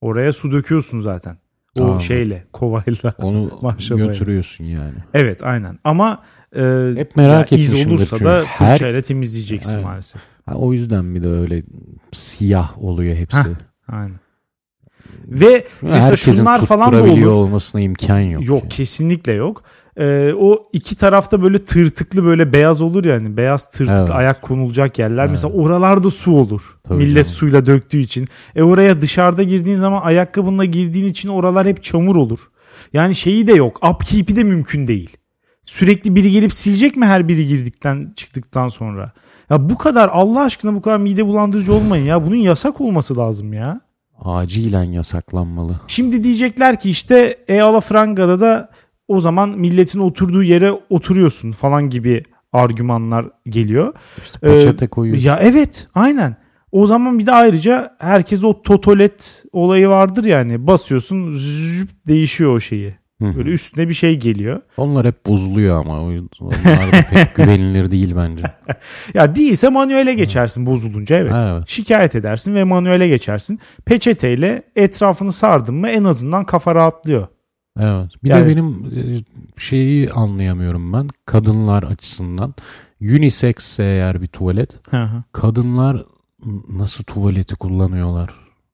Oraya su döküyorsun zaten. O Tamam. şeyle, kovayla. Onu götürüyorsun yani. Evet, aynen. Ama e, Hep merak iz olursa çünkü. da Her- fırçayla temizleyeceksin Evet. maalesef. Ha, o yüzden bir de öyle siyah oluyor hepsi. Heh, Aynen. Ve mesela şunlar falan da olur. olmasına imkan yok. Yok yani. kesinlikle yok. e, o iki tarafta böyle tırtıklı böyle beyaz olur yani beyaz tırtık Evet. ayak konulacak yerler. Evet. Mesela oralarda su olur. Tabii Millet canım. suyla döktüğü için. E oraya dışarıda girdiğin zaman ayakkabınla girdiğin için oralar hep çamur olur. Yani şeyi de yok. Upkeep'i de mümkün değil. Sürekli biri gelip silecek mi her biri girdikten çıktıktan sonra? Ya bu kadar Allah aşkına bu kadar mide bulandırıcı olmayın ya. Bunun yasak olması lazım ya. Acilen yasaklanmalı. Şimdi diyecekler ki işte e alafrangada da o zaman milletin oturduğu yere oturuyorsun falan gibi argümanlar geliyor. İşte peçete koyuyorsun. Ya evet aynen. O zaman bir de ayrıca herkes o totolet olayı vardır yani. Basıyorsun züp değişiyor o şeyi. Böyle üstüne bir şey geliyor. Onlar hep bozuluyor ama. Onlar da pek güvenilir değil bence. Ya değilse manuele geçersin bozulunca evet. Evet. Şikayet edersin ve manuele geçersin. Peçeteyle etrafını sardın mı en azından kafa rahatlıyor. Evet. Bir Yani- de benim e, şeyi anlayamıyorum ben. Kadınlar açısından. Unisex eğer bir tuvalet. Hı hı. Kadınlar nasıl tuvaleti kullanıyorlar?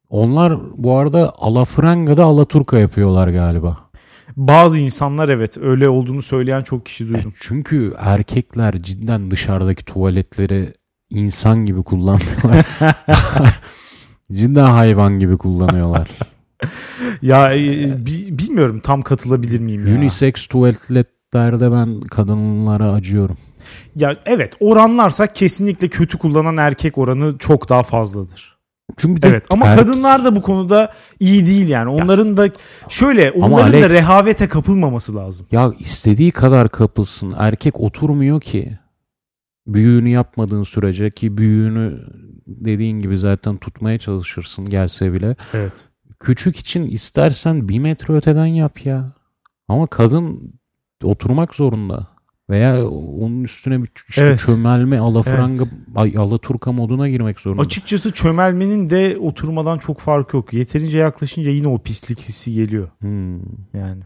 Onlar bu arada alafrangada alaturka yapıyorlar galiba. Bazı insanlar evet öyle olduğunu söyleyen çok kişi E, duydum. çünkü erkekler cidden dışarıdaki tuvaletleri insan gibi kullanmıyorlar. cidden hayvan gibi kullanıyorlar. Ya e, bi- bilmiyorum tam katılabilir miyim ya. Unisex tuvaletlerde ben kadınlara acıyorum. Ya evet oranlarsak kesinlikle kötü kullanan erkek oranı çok daha fazladır. Çünkü de Evet ama erk- kadınlar da bu konuda iyi değil yani. Onların da şöyle onların da Alex- rehavete kapılmaması lazım. Ya istediği kadar kapılsın. Erkek oturmuyor ki. Büyüğünü yapmadığın sürece ki büyüğünü dediğin gibi zaten tutmaya çalışırsın gelse bile. Evet. Küçük için istersen bir metre öteden yap ya. Ama kadın oturmak zorunda. Veya onun üstüne bir işte Evet. çömelme alafranga ay alaturka moduna girmek zorunda. Açıkçası çömelmenin de oturmadan çok farkı yok. Yeterince yaklaşınca yine o pislik hissi geliyor Hmm. yani.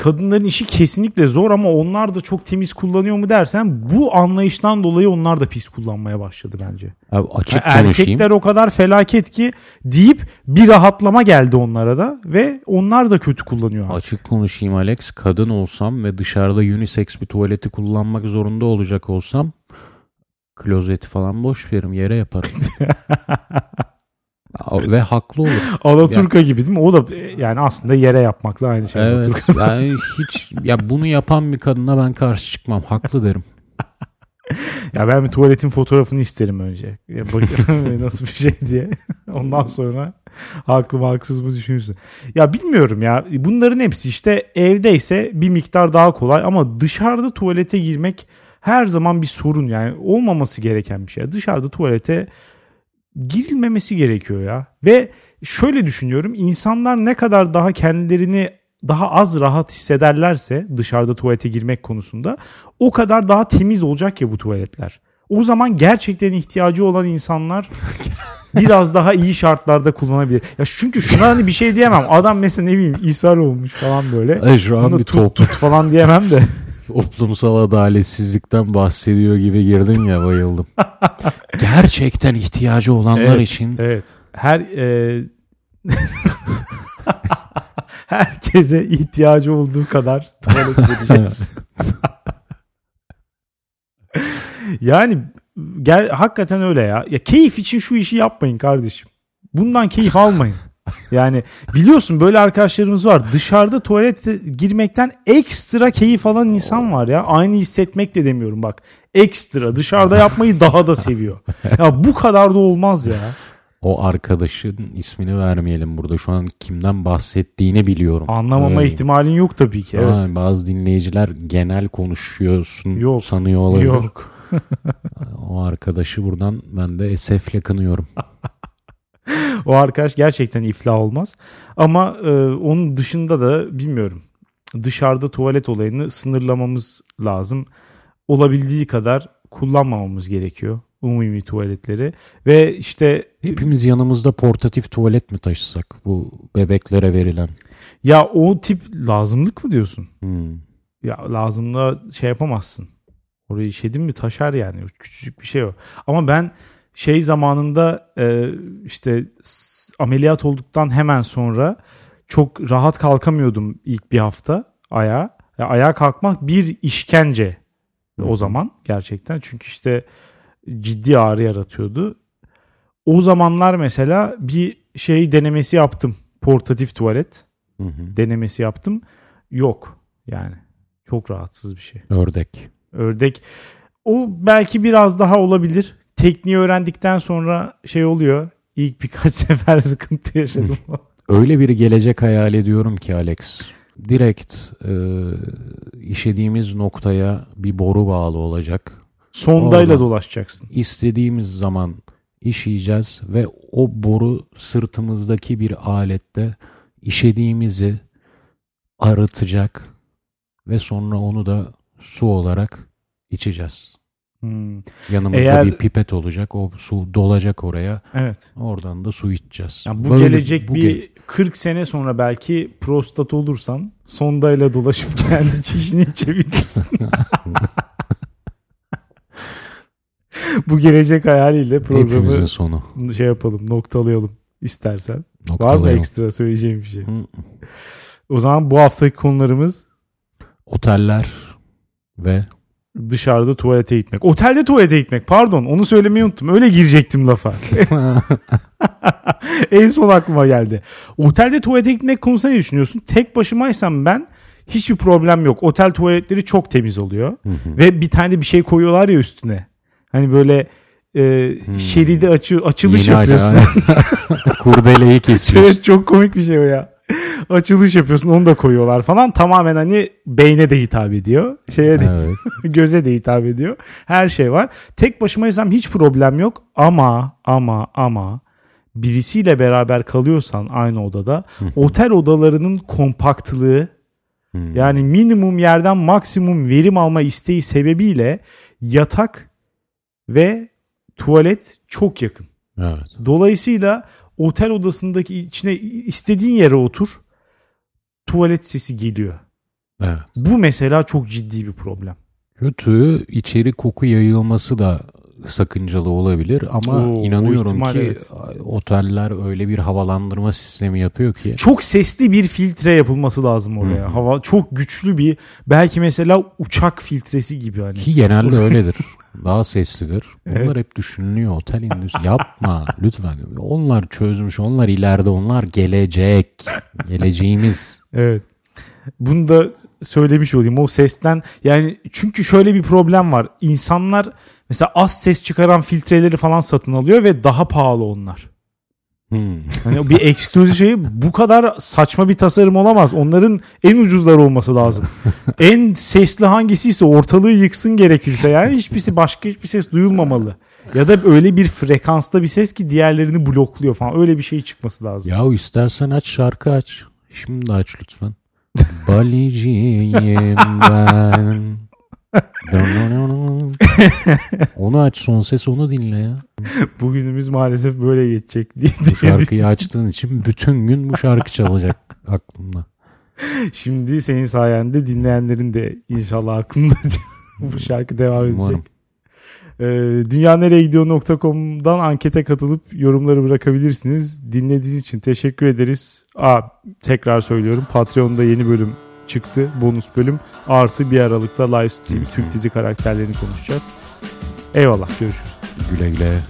Kadınların işi kesinlikle zor ama onlar da çok temiz kullanıyor mu dersen bu anlayıştan dolayı onlar da pis kullanmaya başladı bence. Abi açık Yani konuşayım. erkekler o kadar felaket ki deyip bir rahatlama geldi onlara da ve onlar da kötü kullanıyor. artık. Açık konuşayım Alex. Kadın olsam ve dışarıda unisex bir tuvaleti kullanmak zorunda olacak olsam klozeti falan boş veririm yere yaparım. ve haklı olur. Alaturka gibi değil mi? O da yani aslında yere yapmakla aynı şey. Evet. Alaturka. Yani hiç ya bunu yapan bir kadına ben karşı çıkmam. Haklı derim. Ya ben bir tuvaletin fotoğrafını isterim önce. Ya bakayım nasıl bir şey diye. Ondan sonra haklı mı haksız mı düşünürsün. Ya bilmiyorum ya. Bunların hepsi işte evdeyse bir miktar daha kolay ama dışarıda tuvalete girmek her zaman bir sorun yani olmaması gereken bir şey. Dışarıda tuvalete girilmemesi gerekiyor ya. Ve şöyle düşünüyorum insanlar ne kadar daha kendilerini daha az rahat hissederlerse dışarıda tuvalete girmek konusunda o kadar daha temiz olacak ya bu tuvaletler. O zaman gerçekten ihtiyacı olan insanlar biraz daha iyi şartlarda kullanabilir. Ya çünkü şuna hani bir şey diyemem. Adam mesela ne bileyim ishal olmuş falan böyle. Ay, şu an Onu bir tut top, tut falan diyemem de. toplumsal adaletsizlikten bahsediyor gibi girdin ya bayıldım. Gerçekten ihtiyacı olanlar Evet, için Evet. Her e... herkese ihtiyacı olduğu kadar tuvalet vereceğiz. yani gel hakikaten öyle ya. Ya keyif için şu işi yapmayın kardeşim. Bundan keyif almayın. Yani biliyorsun böyle arkadaşlarımız var. Dışarıda tuvalete girmekten ekstra keyif alan insan var ya. Aynı hissetmek de demiyorum bak. Ekstra dışarıda yapmayı daha da seviyor. Ya bu kadar da olmaz ya. o arkadaşın ismini vermeyelim burada. Şu an kimden bahsettiğini biliyorum. Anlamama Öyle. ihtimalin yok tabii ki. Evet. Ha, bazı dinleyiciler genel konuşuyorsun Yok. sanıyor olabilir. Yok. O arkadaşı buradan ben de esefle kınıyorum. O arkadaş gerçekten iflah olmaz. Ama e, onun dışında da bilmiyorum. Dışarıda tuvalet olayını sınırlamamız lazım. Olabildiği kadar kullanmamamız gerekiyor umumi tuvaletleri. Ve işte Hepimiz yanımızda portatif tuvalet mi taşısak bu bebeklere verilen? ya o tip lazımlık mı diyorsun? Hmm. Ya lazımla şey yapamazsın. Orayı işedin mi taşar yani. Küçücük bir şey o. Ama ben şey zamanında e, işte ameliyat olduktan hemen sonra çok rahat kalkamıyordum ilk bir hafta ayağa. Ya ayağa kalkmak bir işkence hı. o zaman gerçekten. Çünkü işte ciddi ağrı yaratıyordu. O zamanlar mesela bir şey denemesi yaptım. Portatif tuvalet Hı hı. denemesi yaptım. Yok yani. Çok rahatsız bir şey. Ördek. Ördek o belki biraz daha olabilir. Tekniği öğrendikten sonra şey oluyor. İlk birkaç sefer sıkıntı yaşadım. Öyle bir gelecek hayal ediyorum ki Alex. Direkt e, işediğimiz noktaya bir boru bağlı olacak. Sondayla Oradan. dolaşacaksın. İstediğimiz zaman işeyeceğiz ve o boru sırtımızdaki bir alette işediğimizi arıtacak ve sonra onu da su olarak içeceğiz. Hmm, Yanımızda Eğer- bir pipet olacak. O su dolacak oraya. Evet. Oradan da su içeceğiz. Yani bu Böyle- gelecek bu bir ge- 40 sene sonra belki prostat olursan sondayla dolaşıp kendi çişini içebilirsin. bu gelecek hayaliyle programı hepimizin sonu. şey yapalım, noktalayalım istersen. Var mı Noktalayalım. ekstra söyleyeceğim bir şey? Hı. O zaman bu haftaki konularımız Oteller ve dışarıda tuvalete gitmek. Otelde tuvalete gitmek. Pardon onu söylemeyi unuttum. Öyle girecektim lafa. en son aklıma geldi. Otelde tuvalete gitmek konusunda ne düşünüyorsun? Tek başımaysam ben hiçbir problem yok. Otel tuvaletleri çok temiz oluyor. Hı hı. Ve bir tane bir şey koyuyorlar ya üstüne. Hani böyle e, Hmm. şeridi açı, açılış Yeni yapıyorsun. Kurdeleyi kesiyorsun. evet çok komik bir şey o ya. Açılış yapıyorsun onu da koyuyorlar falan. Tamamen hani beyne de hitap ediyor. Şeye de Evet. göze de hitap ediyor. Her şey var. Tek başımaysam hiç problem yok ama ama ama birisiyle beraber kalıyorsan aynı odada otel odalarının kompaktlığı Hmm. yani minimum yerden maksimum verim alma isteği sebebiyle yatak ve tuvalet çok yakın. Evet. Dolayısıyla otel odasındaki içine istediğin yere otur. Tuvalet sesi geliyor. Evet. Bu mesela çok ciddi bir problem. Kötü içeri koku yayılması da sakıncalı olabilir ama Oo, inanıyorum ihtimal ki evet. oteller öyle bir havalandırma sistemi yapıyor ki Çok sesli bir filtre yapılması lazım oraya. Hı hı. Hava çok güçlü bir belki mesela uçak filtresi gibi hani. ki genelde öyledir. Daha seslidir. Bunlar Evet. hep düşünülüyor. Otel endüstrisi yapma lütfen. Onlar çözmüş. Onlar ileride. Onlar gelecek. Geleceğimiz. Evet. Bunu da söylemiş olayım. O sesten yani çünkü şöyle bir problem var. İnsanlar mesela az ses çıkaran filtreleri falan satın alıyor ve daha pahalı onlar. Hmm. Hani bir ekskluzif şey bu kadar saçma bir tasarım olamaz. Onların en ucuzları olması lazım. en sesli hangisiyse ortalığı yıksın gerekirse yani hiçbirisi başka hiçbir ses duyulmamalı. Ya da öyle bir frekansta bir ses ki diğerlerini blokluyor falan. Öyle bir şey çıkması lazım. Ya istersen aç şarkı aç. Şimdi aç lütfen. Baliciyim ben. onu aç son ses onu dinle ya. Bugünümüz maalesef böyle geçecek diye. Bu şarkıyı açtığın için bütün gün bu şarkı çalacak aklımda. Şimdi senin sayende dinleyenlerin de inşallah aklında bu şarkı devam edecek. Umarım. Ee, dünyanereyegidiyor.com'dan ankete katılıp yorumları bırakabilirsiniz. Dinlediğiniz için teşekkür ederiz. Aa, tekrar söylüyorum Patreon'da yeni bölüm çıktı. Bonus bölüm. Artı bir Aralık'ta live stream. Türk dizi karakterlerini konuşacağız. Eyvallah görüşürüz. Güle güle.